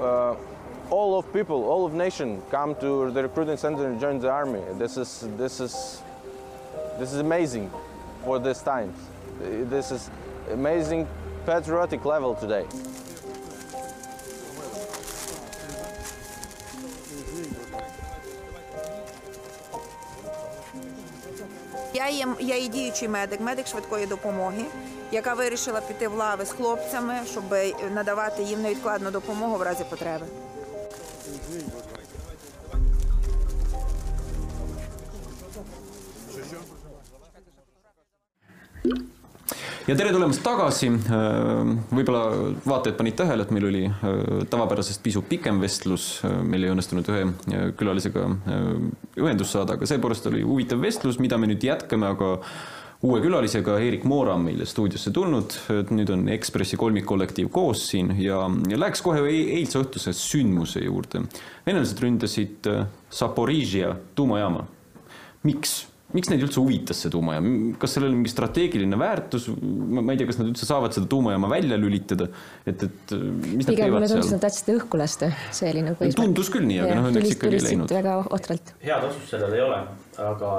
S5: uh, all of people, all of nation come to the recruiting center and join the army. This is this is this is amazing for this time. This is amazing patriotic level today.
S6: Я є я є діючий медик, медик швидкої допомоги, яка вирішила піти в лави з хлопцями, щоб надавати їм невідкладну допомогу в разі потреби.
S1: ja tere tulemast tagasi. Äh, võib-olla vaatajad panid tähele, et meil oli äh, tavapärasest pisut pikem vestlus, äh, meil ei õnnestunud ühe külalisega ühendust saada, aga seepärast oli huvitav vestlus, mida me nüüd jätkame, aga uue külalisega, Eerik Moora on meile stuudiosse tulnud, nüüd on Ekspressi kolmikkollektiiv koos siin ja, ja läheks kohe eilse õhtuse sündmuse juurde. venelased ründasid Zaporižia tuumajaama. miks? miks neid üldse huvitas see tuumajaam, kas sellel on mingi strateegiline väärtus, ma ei tea, kas nad üldse saavad seda tuumajaama välja lülitada, et, et mis
S2: pigem mulle tundus, et nad tahtsid õhku lasta, see oli nagu
S1: tundus küll nii, aga noh, õnneks ikkagi ei läinud.
S2: väga ohtralt.
S7: head otsust sellel ei ole, aga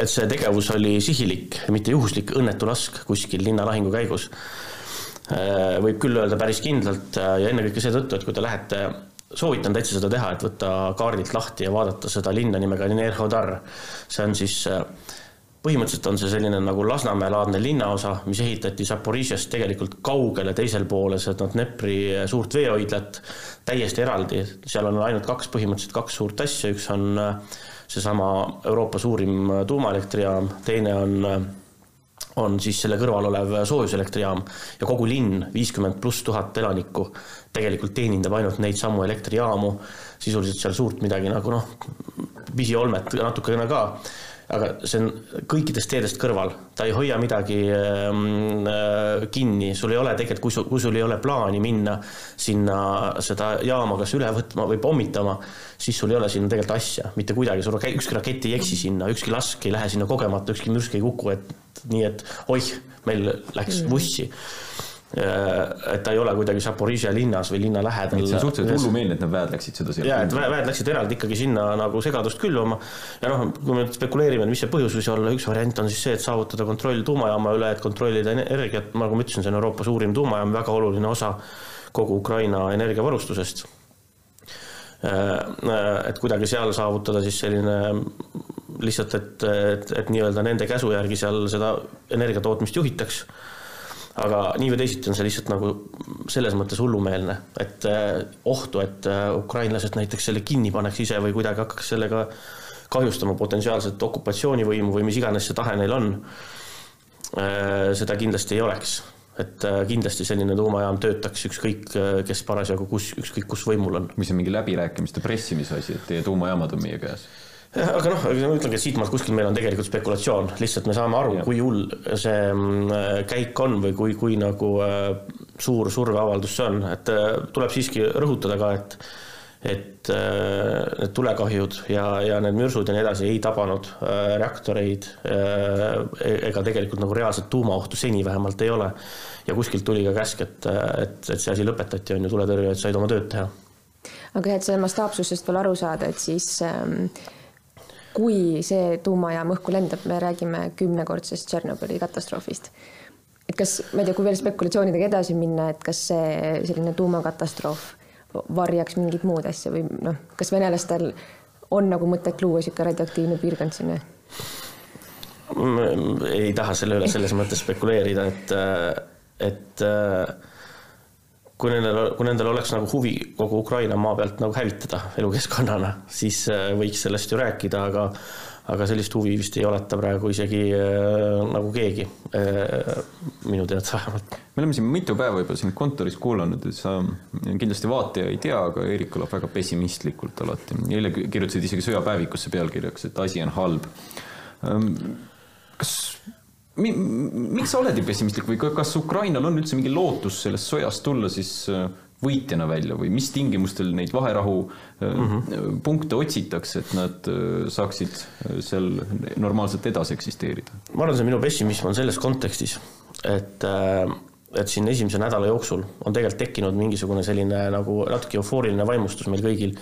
S7: et see tegevus oli sihilik, mitte juhuslik õnnetu lask kuskil linnalahingu käigus. Äh, võib küll öelda päris kindlalt äh, ja ennekõike seetõttu, et kui te lähete soovitan täitsa seda teha, et võtta kaardilt lahti ja vaadata seda linna nimega Nerhodar. see on siis, äh, põhimõtteliselt on see selline nagu Lasnamäe-laadne linnaosa, mis ehitati Zaporižjast tegelikult kaugele teisel poole seda Dnepri suurt veehoidlat, täiesti eraldi, seal on ainult kaks, põhimõtteliselt kaks suurt asja, üks on äh, seesama Euroopa suurim tuumaelektrijaam, teine on on siis selle kõrval olev soojuselektrijaam ja kogu linn, viiskümmend pluss tuhat elanikku, tegelikult teenindab ainult neid samu elektrijaamu, sisuliselt seal suurt midagi nagu noh, pisiolmet natukene ka, aga see on kõikidest teedest kõrval, ta ei hoia midagi ähm, äh, kinni, sul ei ole tegelikult, kui sul, kui sul ei ole plaani minna sinna seda jaama kas üle võtma või pommitama, siis sul ei ole sinna tegelikult asja, mitte kuidagi, sul ükski rakett ei eksi sinna, ükski lask ei lähe sinna kogemata, ükski mürsk ei kuku, et nii et oih, meil läks vussi. Äh, et ta ei ole kuidagi Zaporižia linnas või linna lähedal.
S1: see on suhteliselt hullumeelne, et need väed läksid seda
S7: ja, et väed läksid eraldi ikkagi sinna nagu segadust külvama. ja noh, kui me spekuleerime, et mis see põhjus võis olla, üks variant on siis see, et saavutada kontroll tuumajaama üle, et kontrollida energiat, nagu ma ütlesin, see on Euroopa suurim tuumajaam, väga oluline osa kogu Ukraina energiavarustusest. Äh, äh, et kuidagi seal saavutada siis selline lihtsalt, et, et, et nii-öelda nende käsu järgi seal seda energiatootmist juhitaks aga nii või teisiti on see lihtsalt nagu selles mõttes hullumeelne, et eh, ohtu, et eh, ukrainlased näiteks selle kinni paneks ise või kuidagi hakkaks sellega kahjustama potentsiaalset okupatsioonivõimu või mis iganes see tahe neil on, eh, seda kindlasti ei oleks. et kindlasti selline tuumajaam töötaks ükskõik, kes parasjagu kus, ükskõik kus võimul on.
S1: mis on mingi läbirääkimiste pressimise asi, et teie tuumajaamad on meie käes
S7: aga noh, ma ütlengi, et siitmaalt kuskil meil on tegelikult spekulatsioon, lihtsalt me saame aru, kui hull see mm, käik on või kui, kui nagu äh, suur surveavaldus see on, et äh, tuleb siiski rõhutada ka, et et äh, need tulekahjud ja, ja need mürsud ja nii edasi ei tabanud reaktoreid ega tegelikult nagu reaalset tuumaohtu seni vähemalt ei ole. ja kuskilt tuli ka käsk, et, et, et see asi lõpetati, on ju, tuletõrjujad said oma tööd teha.
S2: aga et selle mastaapsusest veel aru saada, et siis ähm kui see tuumajaam õhku lendab, me räägime kümnekordsest Tšernobõli katastroofist. et kas, ma ei tea, kui veel spekulatsioonidega edasi minna, et kas see selline tuumakatastroof varjaks mingit muud asja või noh, kas venelastel on nagu mõtet luua niisugune radioaktiivne piirkond sinna?
S7: ei taha selle üle selles mõttes spekuleerida, et, et kui nendel, kui nendel oleks nagu huvi kogu Ukraina maa pealt nagu hävitada elukeskkonnana, siis äh, võiks sellest ju rääkida, aga aga sellist huvi vist ei oleta praegu isegi äh, nagu keegi äh,, minu teada vähemalt.
S1: me oleme siin mitu päeva juba sind kontoris kuulanud, et sa kindlasti vaataja ei tea, aga Eerik kõlab väga pessimistlikult alati. eile kirjutasid isegi sõjapäevikusse pealkirjaks, et asi on halb. Kas mi, miks sa oled nii pessimistlik või kas Ukrainal on üldse mingi lootus sellest sõjast tulla siis äh, võitjana välja või mis tingimustel neid vaherahu mm -hmm. punkte otsitakse, et nad äh, saaksid seal normaalselt edasi eksisteerida?
S7: ma arvan, see minu pessimism on selles kontekstis, et et siin esimese nädala jooksul on tegelikult tekkinud mingisugune selline nagu natuke eufooriline vaimustus meil kõigil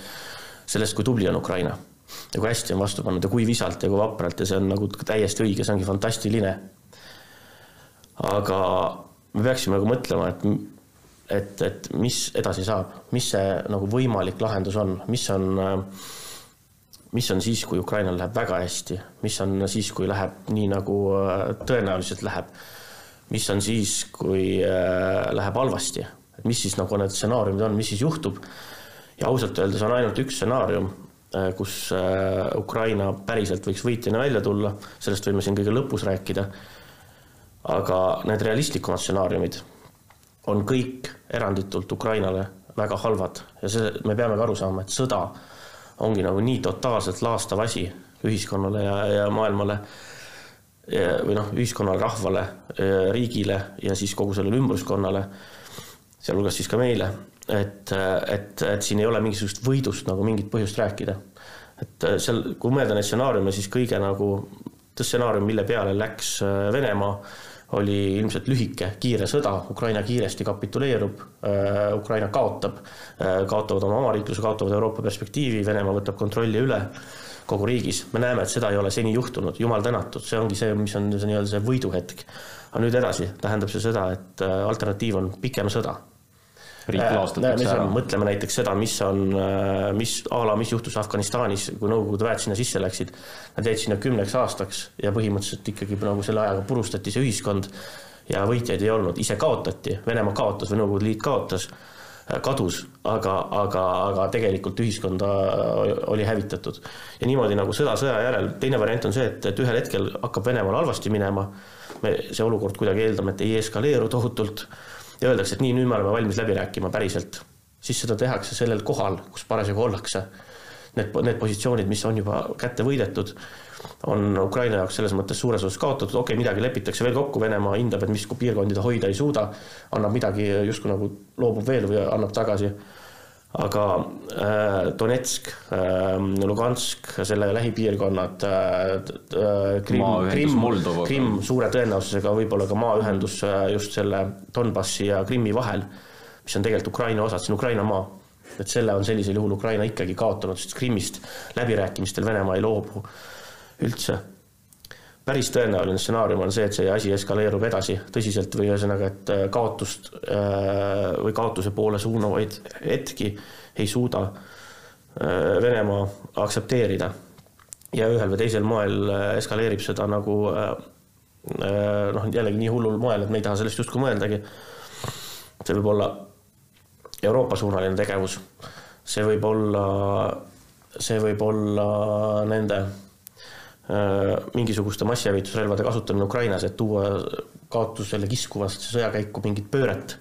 S7: sellest, kui tubli on Ukraina ja kui hästi on vastu pannud ja kui visalt ja kui vapralt ja see on nagu täiesti õige, see ongi fantastiline aga me peaksime nagu mõtlema, et et, et mis edasi saab, mis see nagu võimalik lahendus on, mis on, mis on siis, kui Ukrainal läheb väga hästi, mis on siis, kui läheb nii, nagu äh, tõenäoliselt läheb, mis on siis, kui äh, läheb halvasti, et mis siis nagu need stsenaariumid on, mis siis juhtub. ja ausalt öeldes on ainult üks stsenaarium, äh, kus Ukraina päriselt võiks võitjana välja tulla, sellest võime siin kõige lõpus rääkida aga need realistlikumad stsenaariumid on kõik eranditult Ukrainale väga halvad ja see, me peame ka aru saama, et sõda ongi nagu nii totaalselt laastav asi ühiskonnale ja, ja maailmale. või noh, ühiskonnale, rahvale, riigile ja siis kogu sellele ümbruskonnale, sealhulgas siis ka meile, et, et, et siin ei ole mingisugust võidust nagu mingit põhjust rääkida. et seal, kui mõelda neid stsenaariume, siis kõige nagu stsenaarium, mille peale läks Venemaa, oli ilmselt lühike, kiire sõda, Ukraina kiiresti kapituleerub, Ukraina kaotab, kaotavad oma omariikluse, kaotavad Euroopa perspektiivi, Venemaa võtab kontrolli üle kogu riigis. me näeme, et seda ei ole seni juhtunud, jumal tänatud, see ongi see, mis on see nii-öelda see võiduhetk. aga nüüd edasi tähendab see seda, et äh, alternatiiv on pikem sõda. Riik äh, laastatakse ära. mõtleme näiteks seda, mis on, äh, mis a la, mis juhtus Afganistanis, kui Nõukogude väed sinna sisse läksid. Nad jäid sinna kümneks aastaks ja põhimõtteliselt ikkagi nagu selle ajaga purustati see ühiskond ja võitjaid ei olnud, ise kaotati, Venemaa kaotas või Nõukogude Liit kaotas kadus, aga, aga, aga tegelikult ühiskonda oli hävitatud. ja niimoodi nagu sõda sõja järel, teine variant on see, et, et ühel hetkel hakkab Venemaal halvasti minema, me, see olukord kuidagi eeldame, et ei eskaleeru tohutult ja öeldakse, et nii, nüüd me oleme valmis läbi rääkima päriselt. siis seda tehakse sellel kohal, kus parasjagu ollakse. Need, need positsioonid, mis on juba kätte võidetud on Ukraina jaoks selles mõttes suures osas kaotatud, okei okay,, midagi lepitakse veel kokku, Venemaa hindab, et mis piirkondi ta hoida ei suuda, annab midagi justkui nagu loobub veel või annab tagasi. Aga äh, Donetsk äh,, Lugansk, selle lähipiirkonnad äh,, Krimm, Krimm, Krimm suure tõenäosusega võib-olla ka maaühendus äh, just selle Donbassi ja Krimmi vahel, mis on tegelikult Ukraina osad, see on Ukraina maa et selle on sellisel juhul Ukraina ikkagi kaotanud, sest Krimmist läbirääkimistel Venemaa ei loobu üldse. Päris tõenäoline stsenaarium on see, et see asi eskaleerub edasi tõsiselt või ühesõnaga, et äh, kaotust äh, või kaotuse poole suunavaid hetki ei suuda äh, Venemaa aktsepteerida. ja ühel või teisel moel eskaleerib seda nagu noh, jällegi nii hullul moel, et me ei taha sellest justkui mõeldagi. see võib olla Euroopa-suunaline tegevus, see võib olla, see võib olla nende mingisuguste massihävitusrelvade kasutamine Ukrainas, et tuua kaotusele kiskuvasse sõjakäiku mingit pööret.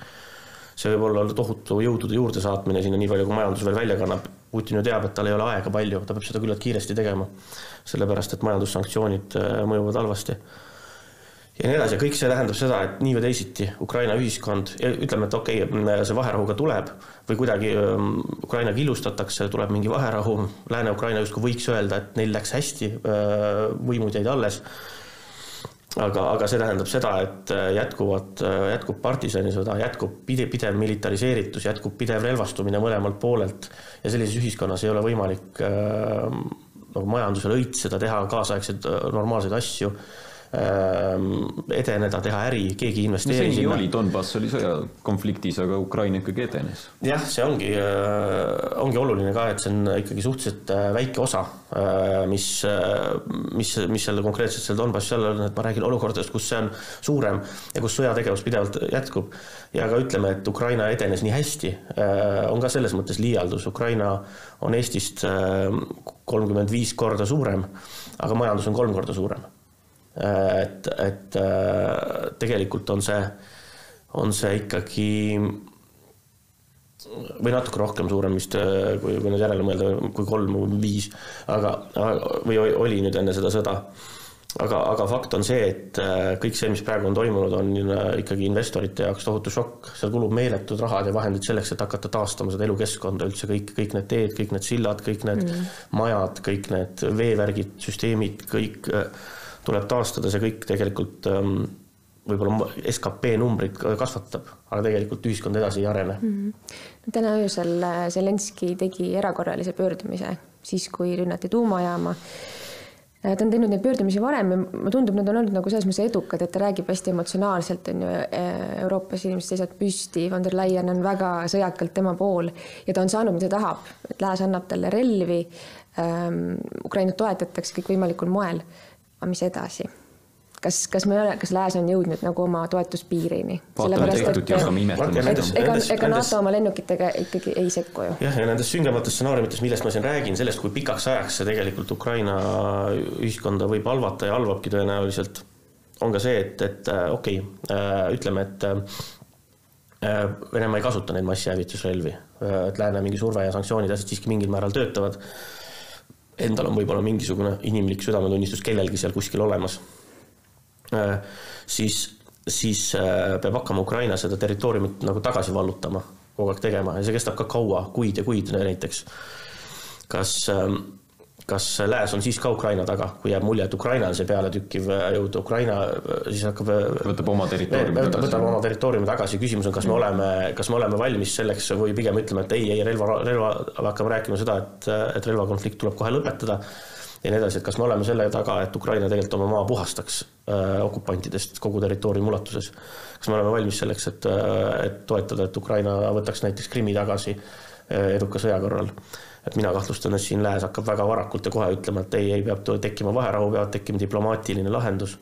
S7: see võib olla tohutu jõudude juurdesaatmine sinna, nii palju kui majandus veel välja kannab. Putin ju teab, et tal ei ole aega palju, ta peab seda küllalt kiiresti tegema. sellepärast, et majandussanktsioonid äh, mõjuvad halvasti ja nii edasi. Ja kõik see tähendab seda, et nii või teisiti Ukraina ühiskond, ütleme, et okei okay,, see vaherahu ka tuleb või kuidagi ähm, Ukraina killustatakse, tuleb mingi vaherahu, Lääne-Ukraina justkui võiks öelda, et neil läks hästi, äh, võimud jäid alles. aga, aga see tähendab seda, et äh, jätkuvad, äh, jätkub partisanisõda, jätkub pidev, pidev militariseeritus, jätkub pidev relvastumine mõlemalt poolelt. Ja sellises ühiskonnas ei ole võimalik äh, nagu majandusel õitseda, teha kaasaegseid normaalseid asju. Ehm, edeneda, teha äri, keegi investeeris
S1: no, sinna. oli, Donbass oli sõjakonfliktis, aga Ukraina ikkagi edenes.
S7: jah, see ongi, äh, ongi oluline ka, et see on ikkagi suhteliselt äh, väike osa, äh, mis, mis, mis selle konkreetselt seal Donbassi all on, et ma räägin olukordadest, kus see on suurem ja kus sõjategevus pidevalt jätkub. ja ka ütleme, et Ukraina edenes nii hästi, on ka selles mõttes liialdus, Ukraina on Eestist kolmkümmend viis korda suurem, aga majandus on kolm korda suurem et, et äh, tegelikult on see, on see ikkagi või natuke rohkem suurem vist, äh, kui, kui nüüd järele mõelda, kui kolm või viis, aga, või oli nüüd enne seda sõda. aga, aga fakt on see, et äh, kõik see, mis praegu on toimunud, on ikkagi investorite jaoks tohutu šokk, seal kulub meeletud rahad ja vahendid selleks, et hakata taastama seda elukeskkonda üldse, kõik, kõik need teed, kõik need sillad, kõik need mm. majad, kõik need veevärgid, süsteemid, kõik tuleb taastada, see kõik tegelikult ähm, võib-olla skp numbrit kasvatab, aga tegelikult ühiskond edasi ei arene mm.
S2: -hmm. täna öösel äh, Zelenskõi tegi erakorralise pöördumise, siis kui rünnati tuumajaama. Äh, ta on teinud neid pöördumisi varem ja mulle tundub, need on olnud nagu selles mõttes edukad, et ta räägib hästi emotsionaalselt, on ju, äh, Euroopas inimesed seisavad püsti, von der Leyen on väga sõjakalt tema pool ja ta on saanud, mida tahab, et lääs annab talle relvi ähm,, Ukrainat toetatakse kõikvõimalikul moel aga mis edasi? kas, kas me, kas lääs on jõudnud nagu oma toetuspiirini? ega, ega NATO oma lennukitega ikkagi ei sekku ju.
S7: jah, ja nendes süngemates stsenaariumites, millest ma siin räägin, sellest, kui pikaks ajaks see tegelikult Ukraina ühiskonda võib halvata ja halvabki tõenäoliselt, on ka see, et, et äh, okei okay,, äh, ütleme, et äh, Venemaa ei kasuta neid massihävitusrelvi, et lääne mingi surve ja sanktsioonid, asjad siiski mingil määral töötavad endal on võib-olla mingisugune inimlik südametunnistus kellelgi seal kuskil olemas. siis, siis peab hakkama Ukraina seda territooriumit nagu tagasi vallutama, kogu aeg tegema ja see kestab ka kaua, kuid ja kuid näiteks. kas ähm, kas lääs on siis ka Ukraina taga, kui jääb mulje, et Ukraina on see pealetükkiv jõud, Ukraina siis hakkab
S1: võtab oma territooriumi
S7: võtab, võtab oma territooriumi tagasi, küsimus on, kas me mm. oleme, kas me oleme valmis selleks või pigem ütleme, et ei, ei relva, relva, hakkame rääkima seda, et, et relvakonflikt tuleb kohe lõpetada ja nii edasi, et kas me oleme selle taga, et Ukraina tegelikult oma maa puhastaks äh, okupantidest kogu territooriumi ulatuses. kas me oleme valmis selleks, et, et toetada, et Ukraina võtaks näiteks Krimmi tagasi äh, eduka sõja korral et mina kahtlustan, et siin lääs hakkab väga varakult ja kohe ütlema, et ei, ei peab tekkima vaherahu, peab tekkima diplomaatiline lahendus.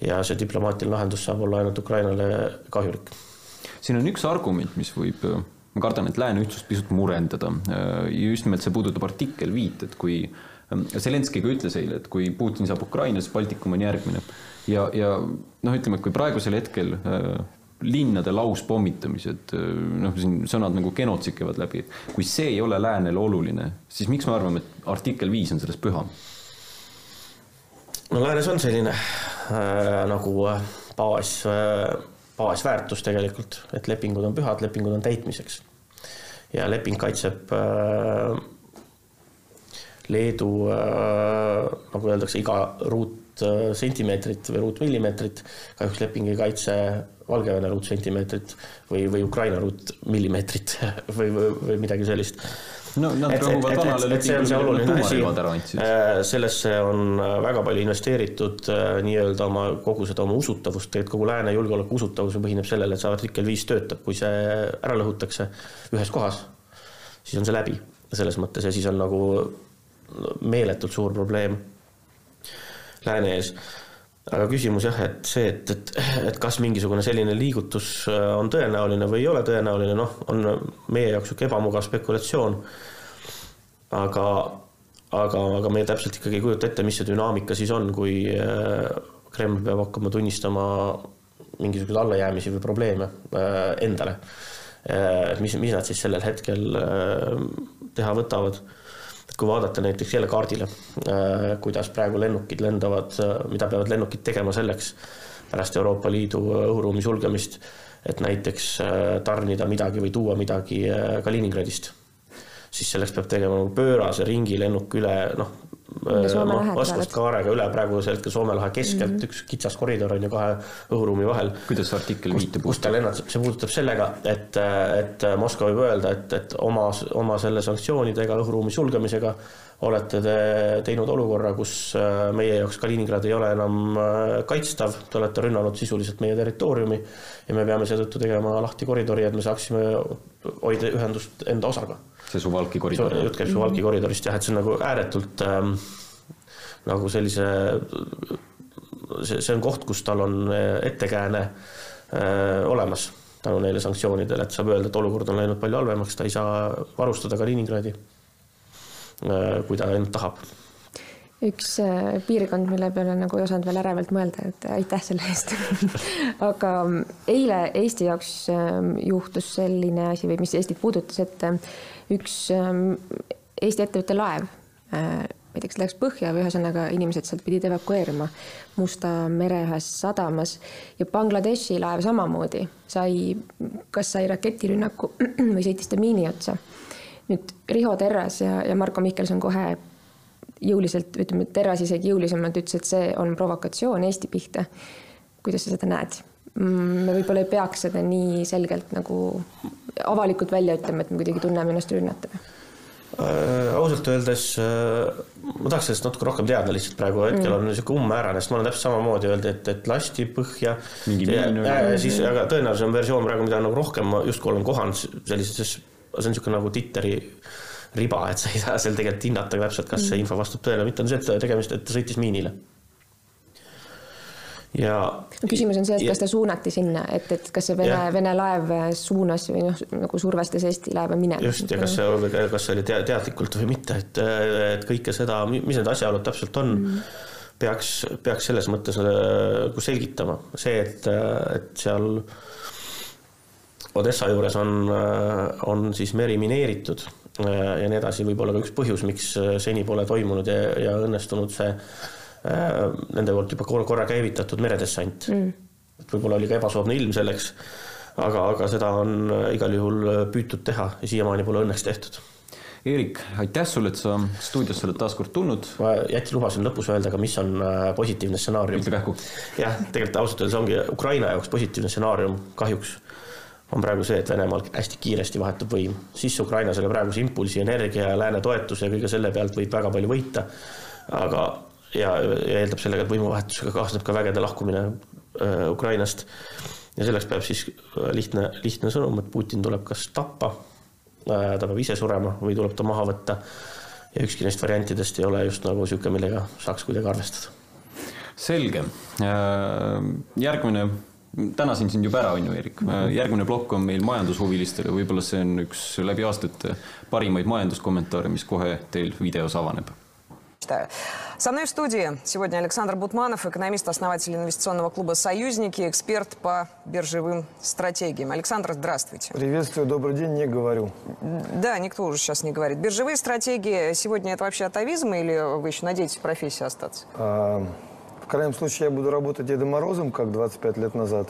S7: ja see diplomaatiline lahendus saab olla ainult Ukrainale kahjulik.
S1: siin on üks argument, mis võib, ma kardan, et lääne ühtsust pisut murendada. just nimelt see puudutab artikkel viit, et kui Zelenskõi ka ütles eile, et kui Putin saab Ukrainasse, Baltikum on järgmine. ja, ja noh, ütleme, et kui praegusel hetkel linnade lauspommitamised, noh, siin sõnad nagu genotsiid käivad läbi. kui see ei ole läänele oluline, siis miks me arvame, et artikkel viis on sellest püham?
S7: no läänes on selline äh, nagu äh, baas äh,, baasväärtus tegelikult, et lepingud on pühad, lepingud on täitmiseks. ja leping kaitseb äh, Leedu äh,, nagu öeldakse, iga ruutsentimeetrit või ruutmillimeetrit, kahjuks leping ei kaitse Valgevene ruutsentimeetrit või, või Ukraina ruutmillimeetrit või, või, või midagi sellist.
S1: no nad rõhuvad vanale lepingule
S7: äh, sellesse on väga palju investeeritud äh, nii-öelda oma, kogu seda oma usutavust, tegelikult kogu lääne julgeoleku usutavus põhineb sellele, et see artikkel viis töötab, kui see ära lõhutakse ühes kohas, siis on see läbi. Selles mõttes ja siis on nagu meeletult suur probleem lääne ees aga küsimus jah, et see, et, et, et kas mingisugune selline liigutus äh, on tõenäoline või ei ole tõenäoline, noh, on meie jaoks niisugune ebamugav spekulatsioon. aga, aga, aga me täpselt ikkagi ei kujuta ette, mis see dünaamika siis on, kui äh, Kreml peab hakkama tunnistama mingisuguseid allajäämisi või probleeme äh, endale. et mis, mis nad siis sellel hetkel teha võtavad kui vaadata näiteks jälle kaardile, äh, kuidas praegu lennukid lendavad, äh, mida peavad lennukid tegema selleks pärast Euroopa Liidu õhuruumi sulgemist, et näiteks äh, tarnida midagi või tuua midagi Kaliningradist, siis selleks peab tegema pöörase ringilennuk üle noh, noh, Oskast-Kaarega üle praegusel hetkel Soome lahe keskelt mm, -hmm. üks kitsas koridor on ju kahe õhuruumi vahel.
S1: kuidas see artikkel viitab?
S7: kust ta lennab, see puudutab sellega, et, et Moskva võib öelda, et, et oma, oma selle sanktsioonidega, õhuruumi sulgemisega olete te teinud olukorra, kus äh, meie jaoks Kaliningrad ei ole enam äh, kaitstav, te olete rünnanud sisuliselt meie territooriumi ja me peame seetõttu tegema lahti koridori, et me saaksime hoida ühendust enda osaga
S1: see Suwalki koridor.
S7: jutt käib Suwalki koridorist jah, et see on nagu ääretult ähm, nagu sellise, see, see on koht, kus tal on äh, ettekääne äh, olemas tänu neile sanktsioonidele, et saab öelda, et olukord on läinud palju halvemaks, ta ei saa varustada Kaliningradi äh,, kui ta ainult tahab.
S2: Üks äh, piirkond, mille peale nagu ei osanud veel ärevalt mõelda, et aitäh selle eest. Aga ähm, eile Eesti jaoks ähm, juhtus selline asi või mis Eestit puudutas, et üks ähm, Eesti ettevõtte laev äh, ma ei tea, kas läks põhja või ühesõnaga inimesed sealt pidid evakueeruma Musta mere ühes sadamas ja Bangladeshi laev samamoodi sai, kas sai raketirünnaku või sõitis ta miini otsa. nüüd Riho Terras ja, ja Marko Mihkelson kohe jõuliselt, ütleme, Terras isegi jõulisemalt ütles, et see on provokatsioon Eesti pihta. kuidas sa seda näed? Mm, me võib-olla ei peaks seda nii selgelt nagu avalikult välja ütlema, et me kuidagi tunneme ennast rünnatuna
S7: äh,. ausalt öeldes äh, ma tahaks sellest natuke rohkem teada lihtsalt praegu hetkel mm. on niisugune umbmäärane, sest ma olen täpselt samamoodi öeldi, et, et lasti põhja. siis, aga tõenäoliselt on versioon praegu, mida nagu rohkem ma justkui olen kohanud sellises, see on niisugune nagu Twitteri riba, et sa ei saa seal tegelikult hinnata täpselt, kas see mm. info vastab tõele või mitte, on see, et tegemist, et ta sõitis miinile ja
S2: küsimus on see, et kas ta suunati sinna, et, et kas see Vene, Vene laev suunas või noh, nagu survestas Eesti laeva minema.
S7: just, ja kas see, kas see oli teadlikult või mitte, et, et kõike seda, mis need asjaolud täpselt on mm., peaks, peaks selles mõttes nagu selgitama. see, et, et seal Odessa juures on, on siis meri mineeritud ja nii edasi, võib olla ka üks põhjus, miks seni pole toimunud ja, ja õnnestunud see nende poolt juba korra, korra käivitatud meredessant mm.. et võib-olla oli ka ebasoodne ilm selleks, aga, aga seda on igal juhul püütud teha ja siiamaani pole õnneks tehtud
S1: Eerik, aitäh sulle, et sa stuudiosse oled taas kord tulnud.
S7: ma jättis, lubasin lõpus öelda ka, mis on positiivne stsenaarium.
S1: ütle kähku.
S7: jah, tegelikult ausalt öeldes ongi Ukraina jaoks positiivne stsenaarium kahjuks on praegu see, et Venemaal hästi kiiresti vahetub võim. siis Ukraina selle praeguse impulsi, energia ja lääne toetuse ja kõige selle pealt võib väga palju võita. aga, ja, ja eeldab sellega, et võimuvahetusega kaasneb ka vägede lahkumine äh, Ukrainast. ja selleks peab siis äh, lihtne, lihtne sõnum, et Putin tuleb kas tappa äh,, ta peab ise surema või tuleb ta maha võtta. ja ükski neist variantidest ei ole just nagu niisugune, millega saaks kuidagi arvestada.
S1: selge, äh, järgmine tänasin sind juba ära, on ju, Erik. järgmine plokk on meil majandushuvilistele, võib-olla see on üks läbi aastate parimaid majanduskommentaare, mis kohe teil videos avaneb.
S8: Со мной в студии сегодня Александр Бутманов, экономист-основатель инвестиционного клуба «Союзники», эксперт по биржевым стратегиям. Александр, здравствуйте.
S9: Приветствую, добрый день, не говорю.
S8: Да, никто уже сейчас не говорит. Биржевые стратегии сегодня это вообще атовизм или вы еще надеетесь в профессии остаться?
S9: А, в крайнем случае я буду работать Дедом Морозом, как 25 лет назад.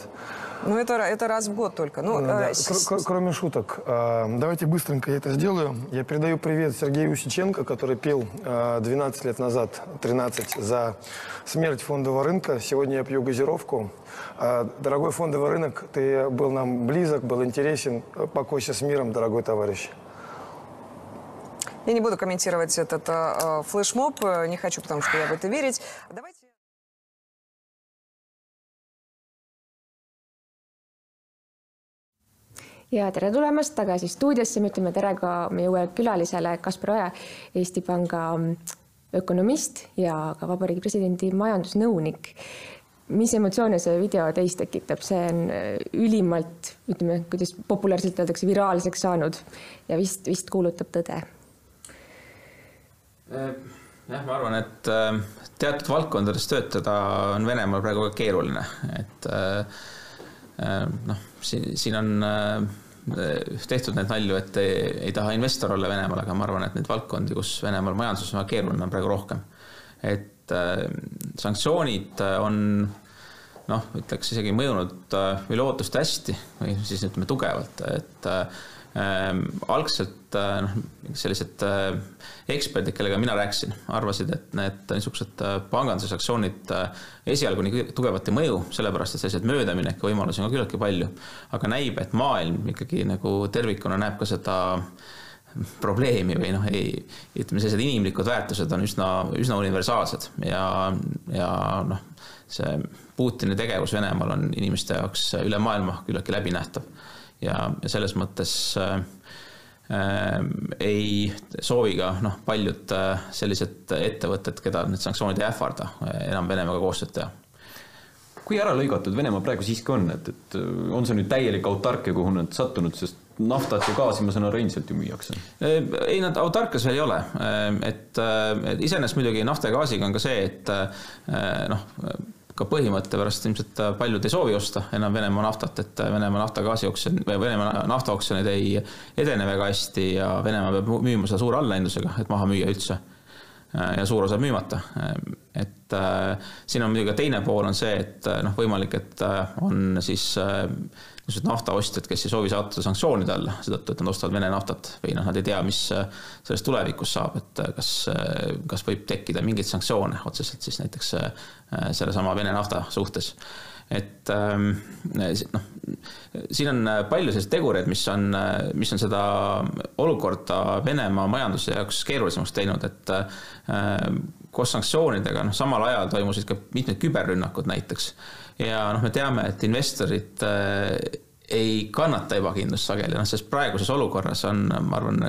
S8: Ну, это, это раз в год только. Ну,
S9: да.
S8: э,
S9: Кр- кроме шуток, э, давайте быстренько я это сделаю. Я передаю привет Сергею Усиченко, который пел э, 12 лет назад, 13, за смерть фондового рынка. Сегодня я пью газировку. Э, дорогой фондовый рынок, ты был нам близок, был интересен. Покойся с миром, дорогой товарищ.
S8: Я не буду комментировать этот э, флешмоб, не хочу, потому что я в это верить. Давайте...
S2: ja tere tulemast tagasi stuudiosse, me ütleme tere ka meie uuele külalisele Kaspar Oja, Eesti Panga ökonomist ja ka Vabariigi Presidendi majandusnõunik. mis emotsioone see video teis tekitab, see on ülimalt, ütleme, kuidas populaarselt öeldakse, viraalseks saanud ja vist, vist kuulutab tõde.
S10: jah, ma arvan, et teatud valdkondades töötada on Venemaal praegu keeruline, et noh, siin, siin on tehtud neid nalju, et ei, ei taha investor olla Venemaal, aga ma arvan, et neid valdkondi, kus Venemaal majandus on väga keeruline, on praegu rohkem. et äh, sanktsioonid on noh, ütleks isegi mõjunud üle ootuste hästi või siis ütleme tugevalt, et äh, algselt noh, sellised äh, eksperdid, kellega mina rääkisin, arvasid, et need niisugused panganduse sanktsioonid esialgu nii tugevat ei mõju, sellepärast et selliseid möödamineke võimalusi on ka küllaltki palju. aga näib, et maailm ikkagi nagu tervikuna näeb ka seda probleemi või noh, ei, ütleme, sellised inimlikud väärtused on üsna, üsna universaalsed ja, ja noh, see Putini tegevus Venemaal on inimeste jaoks üle maailma küllaltki läbinähtav ja, ja selles mõttes äh, äh, ei soovi ka noh, paljud äh, sellised ettevõtted, keda need sanktsioonid ei ähvarda, enam Venemaaga koostööd teha
S1: kui ära lõigatud Venemaa praegu siiski on, et, et on see nüüd täielik autarkia, kuhu nad sattunud, sest naftat ja gaasi, ma saan aru, endiselt ju müüakse?
S10: ei, nad autarkias veel ei ole, et, et iseenesest muidugi nafta ja gaasiga on ka see, et noh, ka põhimõtte pärast ilmselt paljud ei soovi osta enam Venemaa naftat, et Venemaa nafta gaasioksjon või Venemaa naftaoksjonid ei edene väga hästi ja Venemaa peab müüma seda suure allahindlusega, et maha müüa üldse. ja suur osa müümata. et äh, siin on muidugi ka teine pool on see, et noh, võimalik, et on siis äh, niisugused naftaostjad, kes ei soovi sattuda sanktsioonide alla, seetõttu, et nad ostavad Vene naftat või noh, nad ei tea, mis sellest tulevikus saab, et kas, kas võib tekkida mingeid sanktsioone otseselt siis näiteks sellesama Vene nafta suhtes. et noh, siin on palju selliseid tegureid, mis on, mis on seda olukorda Venemaa majanduse jaoks keerulisemaks teinud, et koos sanktsioonidega, noh, samal ajal toimusid ka mitmed küberrünnakud näiteks ja noh, me teame, et investorid äh, ei kannata ebakindlust sageli, noh, sest praeguses olukorras on, ma arvan,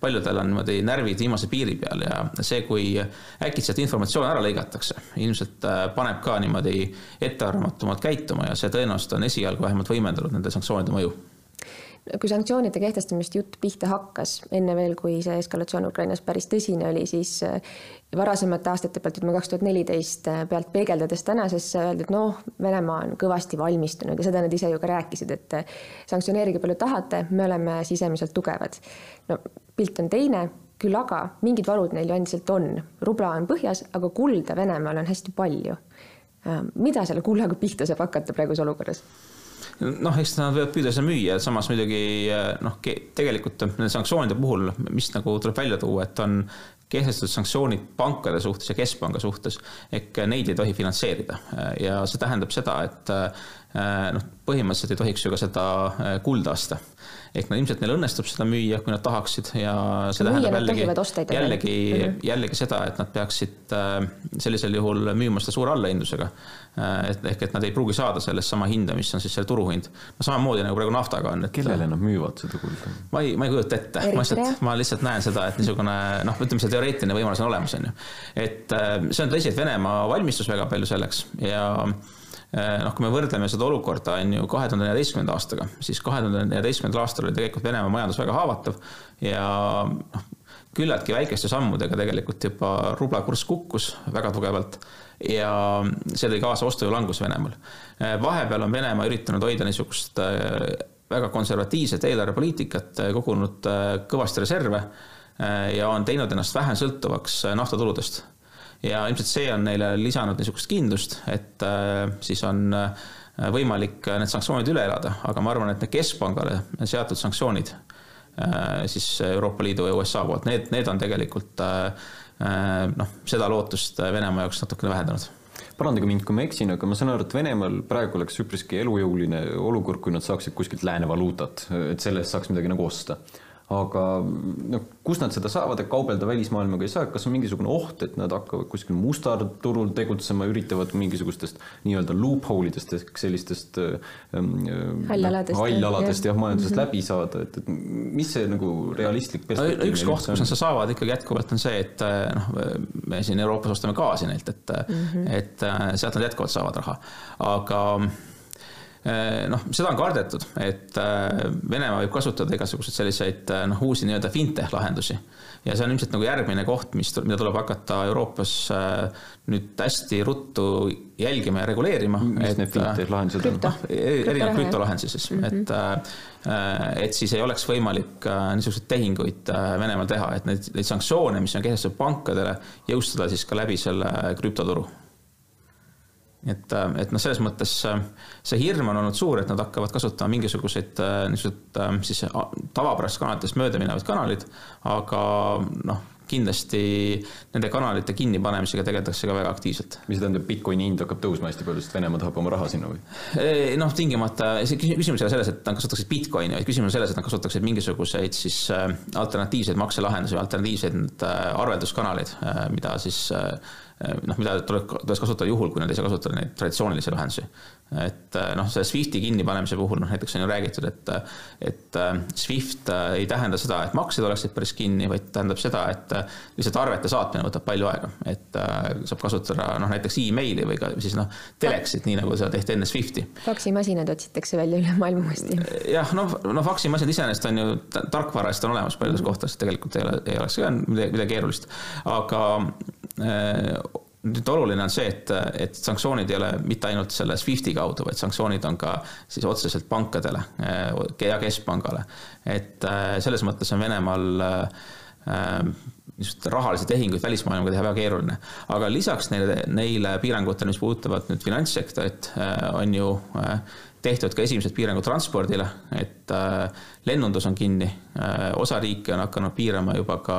S10: paljudel on niimoodi närvid viimase piiri peal ja see, kui äkitselt informatsioon ära lõigatakse, ilmselt äh, paneb ka niimoodi ettearvamatumalt käituma ja see tõenäoliselt on esialgu vähemalt võimendanud nende sanktsioonide mõju
S2: kui sanktsioonide kehtestamist jutt pihta hakkas, enne veel, kui see eskalatsioon Ukrainas päris tõsine oli, siis äh, varasemate aastate pealt, ütleme kaks tuhat neliteist äh, pealt peegeldades tänasesse öeldi, et noh, Venemaa on kõvasti valmistunud ja seda nad ise ju ka rääkisid, et äh, sanktsioneerige palju tahate, me oleme sisemiselt tugevad. no pilt on teine küll aga mingid varud neil ju endiselt on, rubla on põhjas, aga kulda Venemaal on hästi palju. mida selle kullaga pihta saab hakata praeguses olukorras?
S10: Noh, eks nad võivad püüda seda müüa, samas muidugi noh, tegelikult nende sanktsioonide puhul, mis nagu tuleb välja tuua, et on kehtestatud sanktsioonid pankade suhtes ja keskpanga suhtes, ehk neid ei tohi finantseerida. Ja see tähendab seda, et noh, põhimõtteliselt ei tohiks ju ka seda kulda osta ehk no ilmselt neil õnnestub seda müüa, kui nad tahaksid ja see müüa tähendab jällegi, jällegi mm, -hmm. jällegi seda, et nad peaksid äh, sellisel juhul müüma seda suure allahindlusega. Äh, et ehk, et nad ei pruugi saada sellest sama hinda, mis on siis selle turuhind. no samamoodi nagu praegu naftaga on, et.
S1: kellele nad müüvad seda kulda?
S10: ma ei, ma ei kujuta ette, ma lihtsalt, ma lihtsalt näen seda, et niisugune noh, ütleme see teoreetiline võimalus on olemas, on ju. et äh, see on tõsi, et Venemaa valmistus väga palju selleks ja noh, kui me võrdleme seda olukorda, on ju, kahe tuhande neljateistkümnenda aastaga, siis kahe tuhande neljateistkümnendal aastal oli tegelikult Venemaa majandus väga haavatav ja noh, küllaltki väikeste sammudega tegelikult juba rubla kurss kukkus väga tugevalt ja see tõi kaasa ostujõu languse Venemaal. Eh, vahepeal on Venemaa üritanud hoida niisugust eh, väga konservatiivset eelarvepoliitikat, kogunud kõvasti reserve ja on teinud ennast vähem sõltuvaks naftatuludest ja ilmselt see on neile lisanud niisugust kindlust, et äh, siis on äh, võimalik need sanktsioonid üle elada, aga ma arvan, et need keskpangale seatud sanktsioonid äh, siis Euroopa Liidu ja USA poolt, need, need on tegelikult noh, seda lootust Venemaa jaoks natukene vähendanud.
S1: Parandage mind, kui ma eksin, aga ma saan aru, et Venemaal praegu oleks üpriski elujõuline olukord, kui nad saaksid kuskilt lääne valuutat, et selle eest saaks midagi nagu osta aga noh, kus nad seda saavad, et kaubelda välismaailmaga ei saa, kas on mingisugune oht, et nad hakkavad kuskil mustal turul tegutsema, üritavad mingisugustest nii-öelda loophole idest ehk sellistest ähm,
S2: hallaladest,
S1: hallaladest jah, majandusest mm -hmm. läbi saada, et, et mis see nagu realistlik
S10: perspektiiv no, üks koht, kus nad seda saavad ikkagi jätkuvalt on see, et äh, noh, me siin Euroopas ostame gaasi neilt, et mm, -hmm. et äh, sealt nad jätkuvalt saavad raha, aga Äh, noh, seda on kardetud, et äh, Venemaa võib kasutada igasuguseid selliseid äh, noh, uusi nii-öelda fintech lahendusi. ja see on ilmselt nagu järgmine koht, mis, mida tuleb hakata Euroopas nüüd hästi ruttu jälgima ja reguleerima.
S1: mis need fintech lahendused on?
S10: noh, erinevad krüptolahendused siis mm, -hmm. et et siis ei oleks võimalik niisuguseid tehinguid Venemaal teha, et neid, neid sanktsioone, mis on kehtestatud pankadele, jõustada siis ka läbi selle krüptoturu et, äh, et noh, selles mõttes äh, see hirm on olnud suur, et nad hakkavad kasutama mingisuguseid äh, niisuguseid siis tavapärasest kanalitest mööda minevaid kanaleid, aga noh, kindlasti nende kanalite kinnipanemisega tegeletakse ka väga aktiivselt.
S1: mis tähendab, Bitcoini hind hakkab tõusma hästi palju, sest Venemaa tahab oma raha sinna või?
S10: noh, tingimata, see küsimus ei ole selles, et nad kasutaksid Bitcoini, vaid küsimus on selles, et nad kasutaksid mingisuguseid siis alternatiivseid makselahendusi või alternatiivseid arvelduskanaleid, mida siis noh, mida tuleks kasutada juhul, kui nad ei saa kasutada neid traditsioonilisi lahendusi. et eh, noh, selle Swifti kinnipanemise puhul noh, näiteks on ju räägitud, et et eh, Swift ei tähenda seda, et maksed oleksid päris kinni, vaid tähendab seda, et lihtsalt arvete saatmine võtab palju aega. et saab kasutada noh, näiteks emaili või ka siis noh, teleksit, nii nagu seda tehti enne Swifti.
S2: faksimasinad otsitakse välja üle maailma uuesti.
S10: jah, noh, no faksimasinad iseenesest on ju tarkvara eest on olemas paljudes kohtades, tegelikult ei ole, ei oleks ka midagi, midagi keerulist, aga Äh, nüüd oluline on see, et, et sanktsioonid ei ole mitte ainult selle SWIFTi kaudu, vaid sanktsioonid on ka siis otseselt pankadele äh, ja keskpangale. et äh, selles mõttes on Venemaal niisuguseid rahalisi tehinguid välismaailmaga teha väga keeruline. aga lisaks neile, neile piirangutele, mis puudutavad nüüd finantssektorit, on ju tehtud ka esimesed piirangud transpordile, et äh, lennundus on kinni, äh, osa riike on hakanud piirama juba ka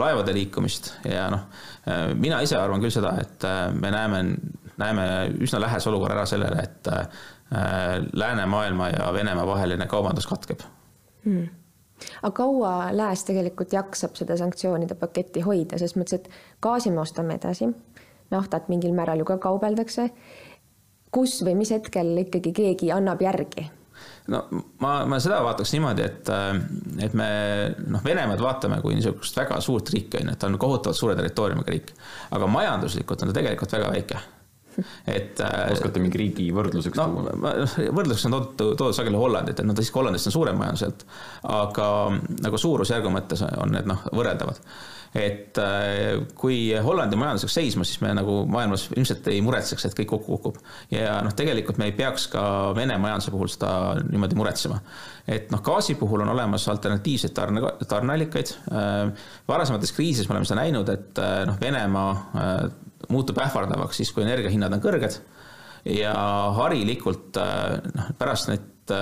S10: laevade liikumist ja noh, äh, mina ise arvan küll seda, et me näeme, näeme üsna lähedase olukorra ära sellele, et läänemaailma ja Venemaa vaheline kaubandus katkeb.
S2: Hmm. Aga kaua Lääs tegelikult jaksab seda sanktsioonide paketti hoida, selles mõttes, et gaasi me ostame edasi, naftat mingil määral ju ka kaubeldakse kus või mis hetkel ikkagi keegi annab järgi?
S10: no ma, ma seda vaataks niimoodi, et, äh, et me noh, Venemaad vaatame kui niisugust väga suurt riiki, on ju, et ta on kohutavalt suure territooriumiga riik. aga majanduslikult on ta tegelikult väga väike et
S1: äh, oskate mingi riigi võrdluseks
S10: no, tuua? võrdluseks on toodud, toodud sageli Hollandit, et noh, siiski Hollandist on suurem majanduselt, aga nagu suurusjärgu mõttes on need noh, võrreldavad et äh, kui Hollandi majandus läks seisma, siis me nagu maailmas ilmselt ei muretseks, et kõik kokku kukub. ja noh, tegelikult me ei peaks ka Vene majanduse puhul seda niimoodi muretsema. et noh, gaasi puhul on olemas alternatiivseid tarne, tarneallikaid. Äh, varasemates kriisides me oleme seda näinud, et äh, noh, Venemaa muutub ähvardavaks siis, kui energiahinnad on kõrged ja harilikult noh, pärast neid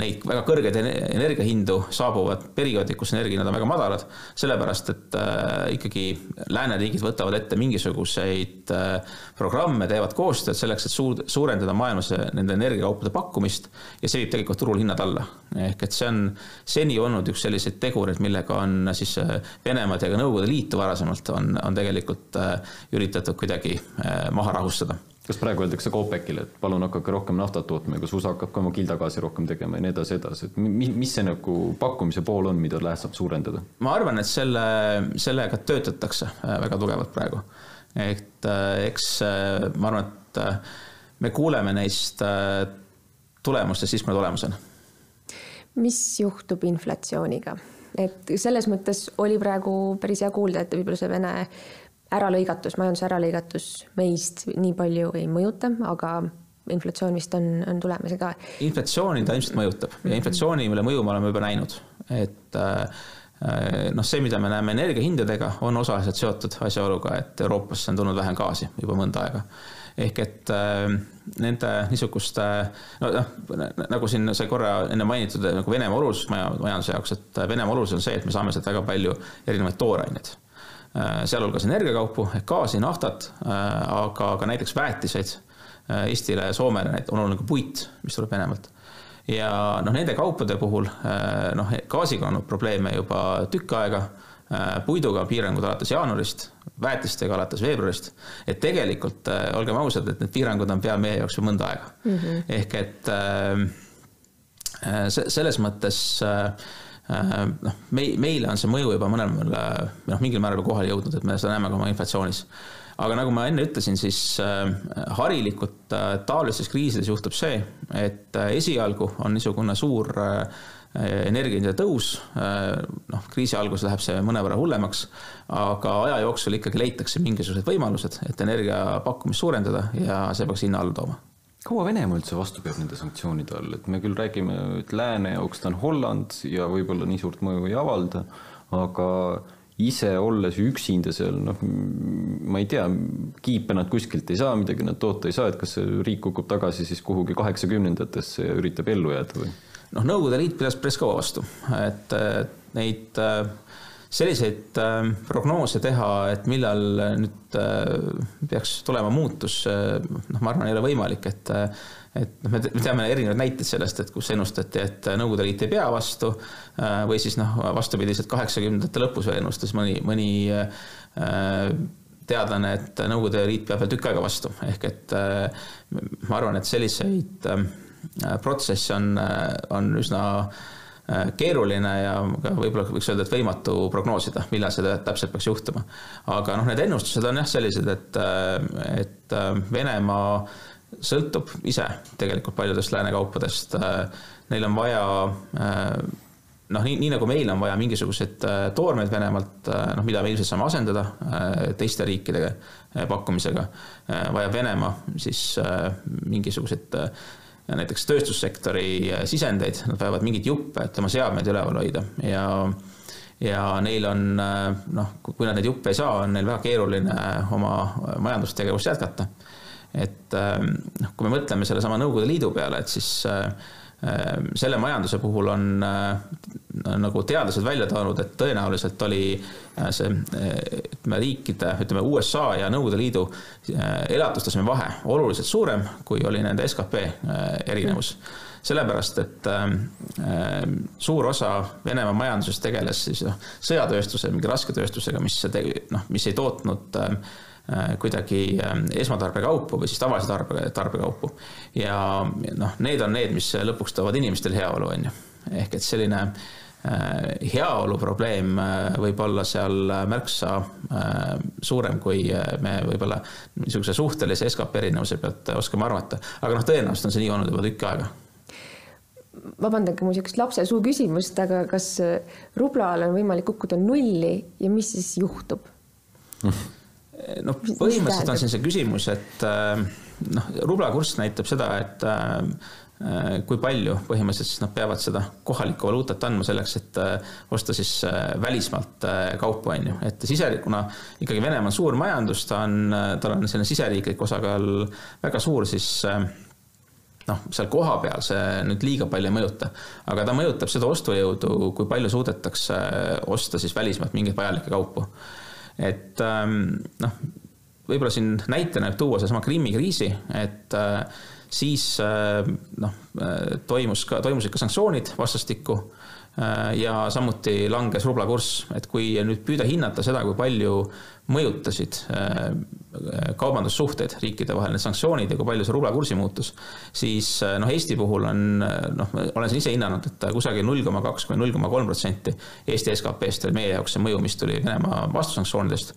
S10: neid väga kõrgeid energiahindu saabuvad perioodid, kus energiahinnad on väga madalad, sellepärast et äh, ikkagi lääneriigid võtavad ette mingisuguseid äh, programme, teevad koostööd selleks, et suur, suurendada maailmas nende energiakaupade pakkumist ja see viib tegelikult turul hinnad alla. ehk et see on seni olnud üks selliseid tegureid, millega on siis äh, Venemaad ja ka Nõukogude Liitu varasemalt on, on tegelikult äh, üritatud kuidagi äh, maha rahustada
S1: kas praegu öeldakse ka OPEC-ile, et palun hakake rohkem naftat tootma ja kas USA hakkab ka oma kildagaasi rohkem tegema ja nii edasi, edasi, et mis, mis see nagu pakkumise pool on, mida Lääs saab suurendada?
S10: ma arvan, et selle, sellega töötatakse äh, väga tugevalt praegu. et äh, eks äh, ma arvan, et me kuuleme neist tulemustest siis, kui need olemas on.
S2: mis juhtub inflatsiooniga? et selles mõttes oli praegu päris hea kuulda, et võib-olla see Vene äralõigatus, majanduse äralõigatus meist nii palju ei mõjuta, aga inflatsioon vist on, on tulemas ka.
S10: inflatsiooni ta ilmselt mõjutab ja inflatsiooni, mille mõju me oleme juba näinud, et äh, noh, see, mida me näeme energiahindadega, on osaliselt seotud asjaoluga, et Euroopasse on tulnud vähem gaasi juba mõnda aega. ehk et äh, nende niisuguste, no noh, nagu siin sai korra enne mainitud, nagu Venemaa olulisus majanduse jaoks, et Venemaa olulisus on see, et me saame sealt väga palju erinevaid tooraineid sealhulgas energiakaupu ehk gaasi, naftat, äh, aga ka näiteks väetiseid. Äh, Eestile ja Soomele on oluline ka puit, mis tuleb Venemaalt. ja noh, nende kaupade puhul noh, gaasiga on olnud probleeme juba tükk aega, puiduga piirangud alates jaanuarist, väetistega alates veebruarist. et tegelikult olgem ausad, et need piirangud on pea meie jaoks juba mõnda aega mm. -hmm. ehk et selles mõttes äh, Äh, noh, mei-, meile on see mõju juba mõnel määral, noh, mingil määral kohale jõudnud, et me seda näeme ka oma inflatsioonis. aga nagu ma enne ütlesin, siis äh, harilikult äh, taolistes kriisides juhtub see, et esialgu on niisugune suur energiahindade tõus, noh, kriisi alguses läheb see mõnevõrra hullemaks, aga aja jooksul ikkagi leitakse mingisugused võimalused, et energia pakkumist suurendada ja see peaks hinna alla tooma
S1: kaua Venemaa üldse vastu peab nende sanktsioonide all, et me küll räägime, et lääne jaoks ta on Holland ja võib-olla nii suurt mõju ei avalda, aga ise olles üksinda seal, noh, ma ei tea, kiipe nad kuskilt ei saa, midagi nad toota ei saa, et kas see riik kukub tagasi siis kuhugi kaheksakümnendatesse ja üritab ellu jääda või?
S10: noh, Nõukogude Liit pidas päris kaua vastu, et neid äh, selliseid äh, prognoose teha, et millal nüüd äh, peaks tulema muutus, äh, noh, ma arvan, ei ole võimalik, et et noh, me teame erinevaid näiteid sellest, et kus ennustati, et Nõukogude Liit ei pea vastu või siis noh, vastupidiselt kaheksakümnendate lõpus veel ennustas mõni, mõni teadlane, et Nõukogude Liit peab veel tükk aega vastu, ehk et ma arvan, et selliseid protsesse on, on üsna äh, Äh, keeruline ja võib-olla võiks öelda, et võimatu prognoosida, millal see täpselt peaks juhtuma. aga noh, need ennustused on jah sellised, et, äh, et äh, Venemaa sõltub ise tegelikult paljudest lääne kaupadest. Neil on vaja noh, nii, nii nagu meil on vaja mingisuguseid toormeid Venemaalt, noh, mida me ilmselt saame asendada teiste riikide pakkumisega, vajab Venemaa siis mingisuguseid näiteks tööstussektori äh, sisendeid, nad vajavad mingeid juppe, et oma seadmeid üleval hoida ja ja neil on äh, noh, kui nad neid juppe ei saa, on neil väga keeruline äh, oma majandustegevust jätkata. et noh, kui me mõtleme sellesama Nõukogude Liidu peale, et siis Ehm, selle majanduse puhul on äh, nagu teadlased välja toonud, et tõenäoliselt oli äh, see ütleme riikide, ütleme USA ja Nõukogude Liidu äh, elatustaseme vahe oluliselt suurem, kui oli nende skp erinevus. Sellepärast, et äh, suur osa Venemaa majandusest tegeles siis noh, sõjatööstuse, mingi rasketööstusega, mis noh, mis ei tootnud äh, Äh, kuidagi äh, esmatarbekaupu või siis tavalisi tarbe, tarbekaupu. ja noh, need on need, mis lõpuks toovad inimestele heaolu, on ju. ehk et selline äh, heaolu probleem võib olla seal märksa suurem, kui me võib-olla niisuguse suhtelise skp erinevuse pealt oskame arvata. aga noh, tõenäoliselt on see nii olnud juba tükk aega
S2: vabandage mu niisugust lapse suu küsimust, aga kas rublal on võimalik kukkuda nulli ja mis siis juhtub?
S10: noh, põhimõtteliselt on siin see küsimus, et noh, rubla kurss näitab seda, et Äh, kui palju põhimõtteliselt siis nad peavad seda kohalikku valuutat andma selleks, et äh, osta siis äh, välismaalt kaupu, on ju. et sise, kuna ikkagi Venemaa on suur majandus, ta on, tal on selline siseriiklik osakaal väga suur, siis noh, seal kohapeal see nüüd liiga palju ei mõjuta. aga ta mõjutab seda ostujõudu, kui palju suudetakse osta siis välismaalt mingeid vajalikke kaupu. Et ähm, noh, võib-olla siin näitena võib tuua seesama Krimmi kriisi, et siis äh, noh, äh, toimus ka, toimusid ka sanktsioonid vastastikku. äh, ja samuti langes rubla kurss, et kui nüüd püüda hinnata seda, kui palju mõjutasid kaubandussuhteid riikide vahel, need sanktsioonid ja kui palju see rubla kursi muutus, siis noh, Eesti puhul on noh, olen siin ise hinnanud, et kusagil null koma kaks kuni null koma kolm protsenti Eesti SKP-st oli meie jaoks see mõju, mis tuli Venemaa vastusanktsioonidest.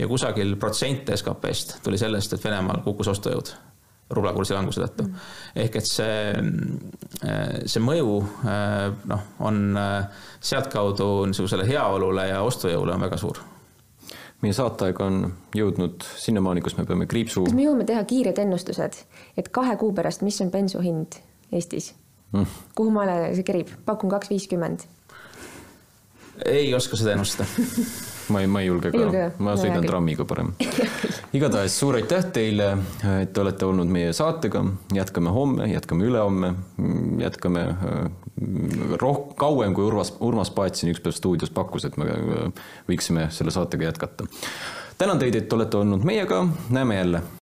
S10: Ja kusagil protsent SKP-st tuli sellest, et Venemaal kukkus ostujõud rublakursi languse tõttu mm.. ehk et see, see mõju noh, on sealtkaudu niisugusele heaolule ja ostujõule on väga suur
S1: meie saateaeg on jõudnud sinnamaani, kus me peame kriipsu.
S2: kas me jõuame teha kiired ennustused, et kahe kuu pärast, mis on bensu hind Eestis mm.? kuhu maale see kerib, pakun kaks viiskümmend.
S10: ei oska seda ennustada
S1: ma ei, ma ei julge ka, ma sõidan trammiga parem. igatahes suur aitäh teile, et te olete olnud meie saatega, jätkame homme, jätkame ülehomme, jätkame äh, roh-, kauem kui Urmas, Urmas Paet siin ükspäev stuudios pakkus, et me äh, võiksime selle saatega jätkata. tänan teid, et olete olnud meiega, näeme jälle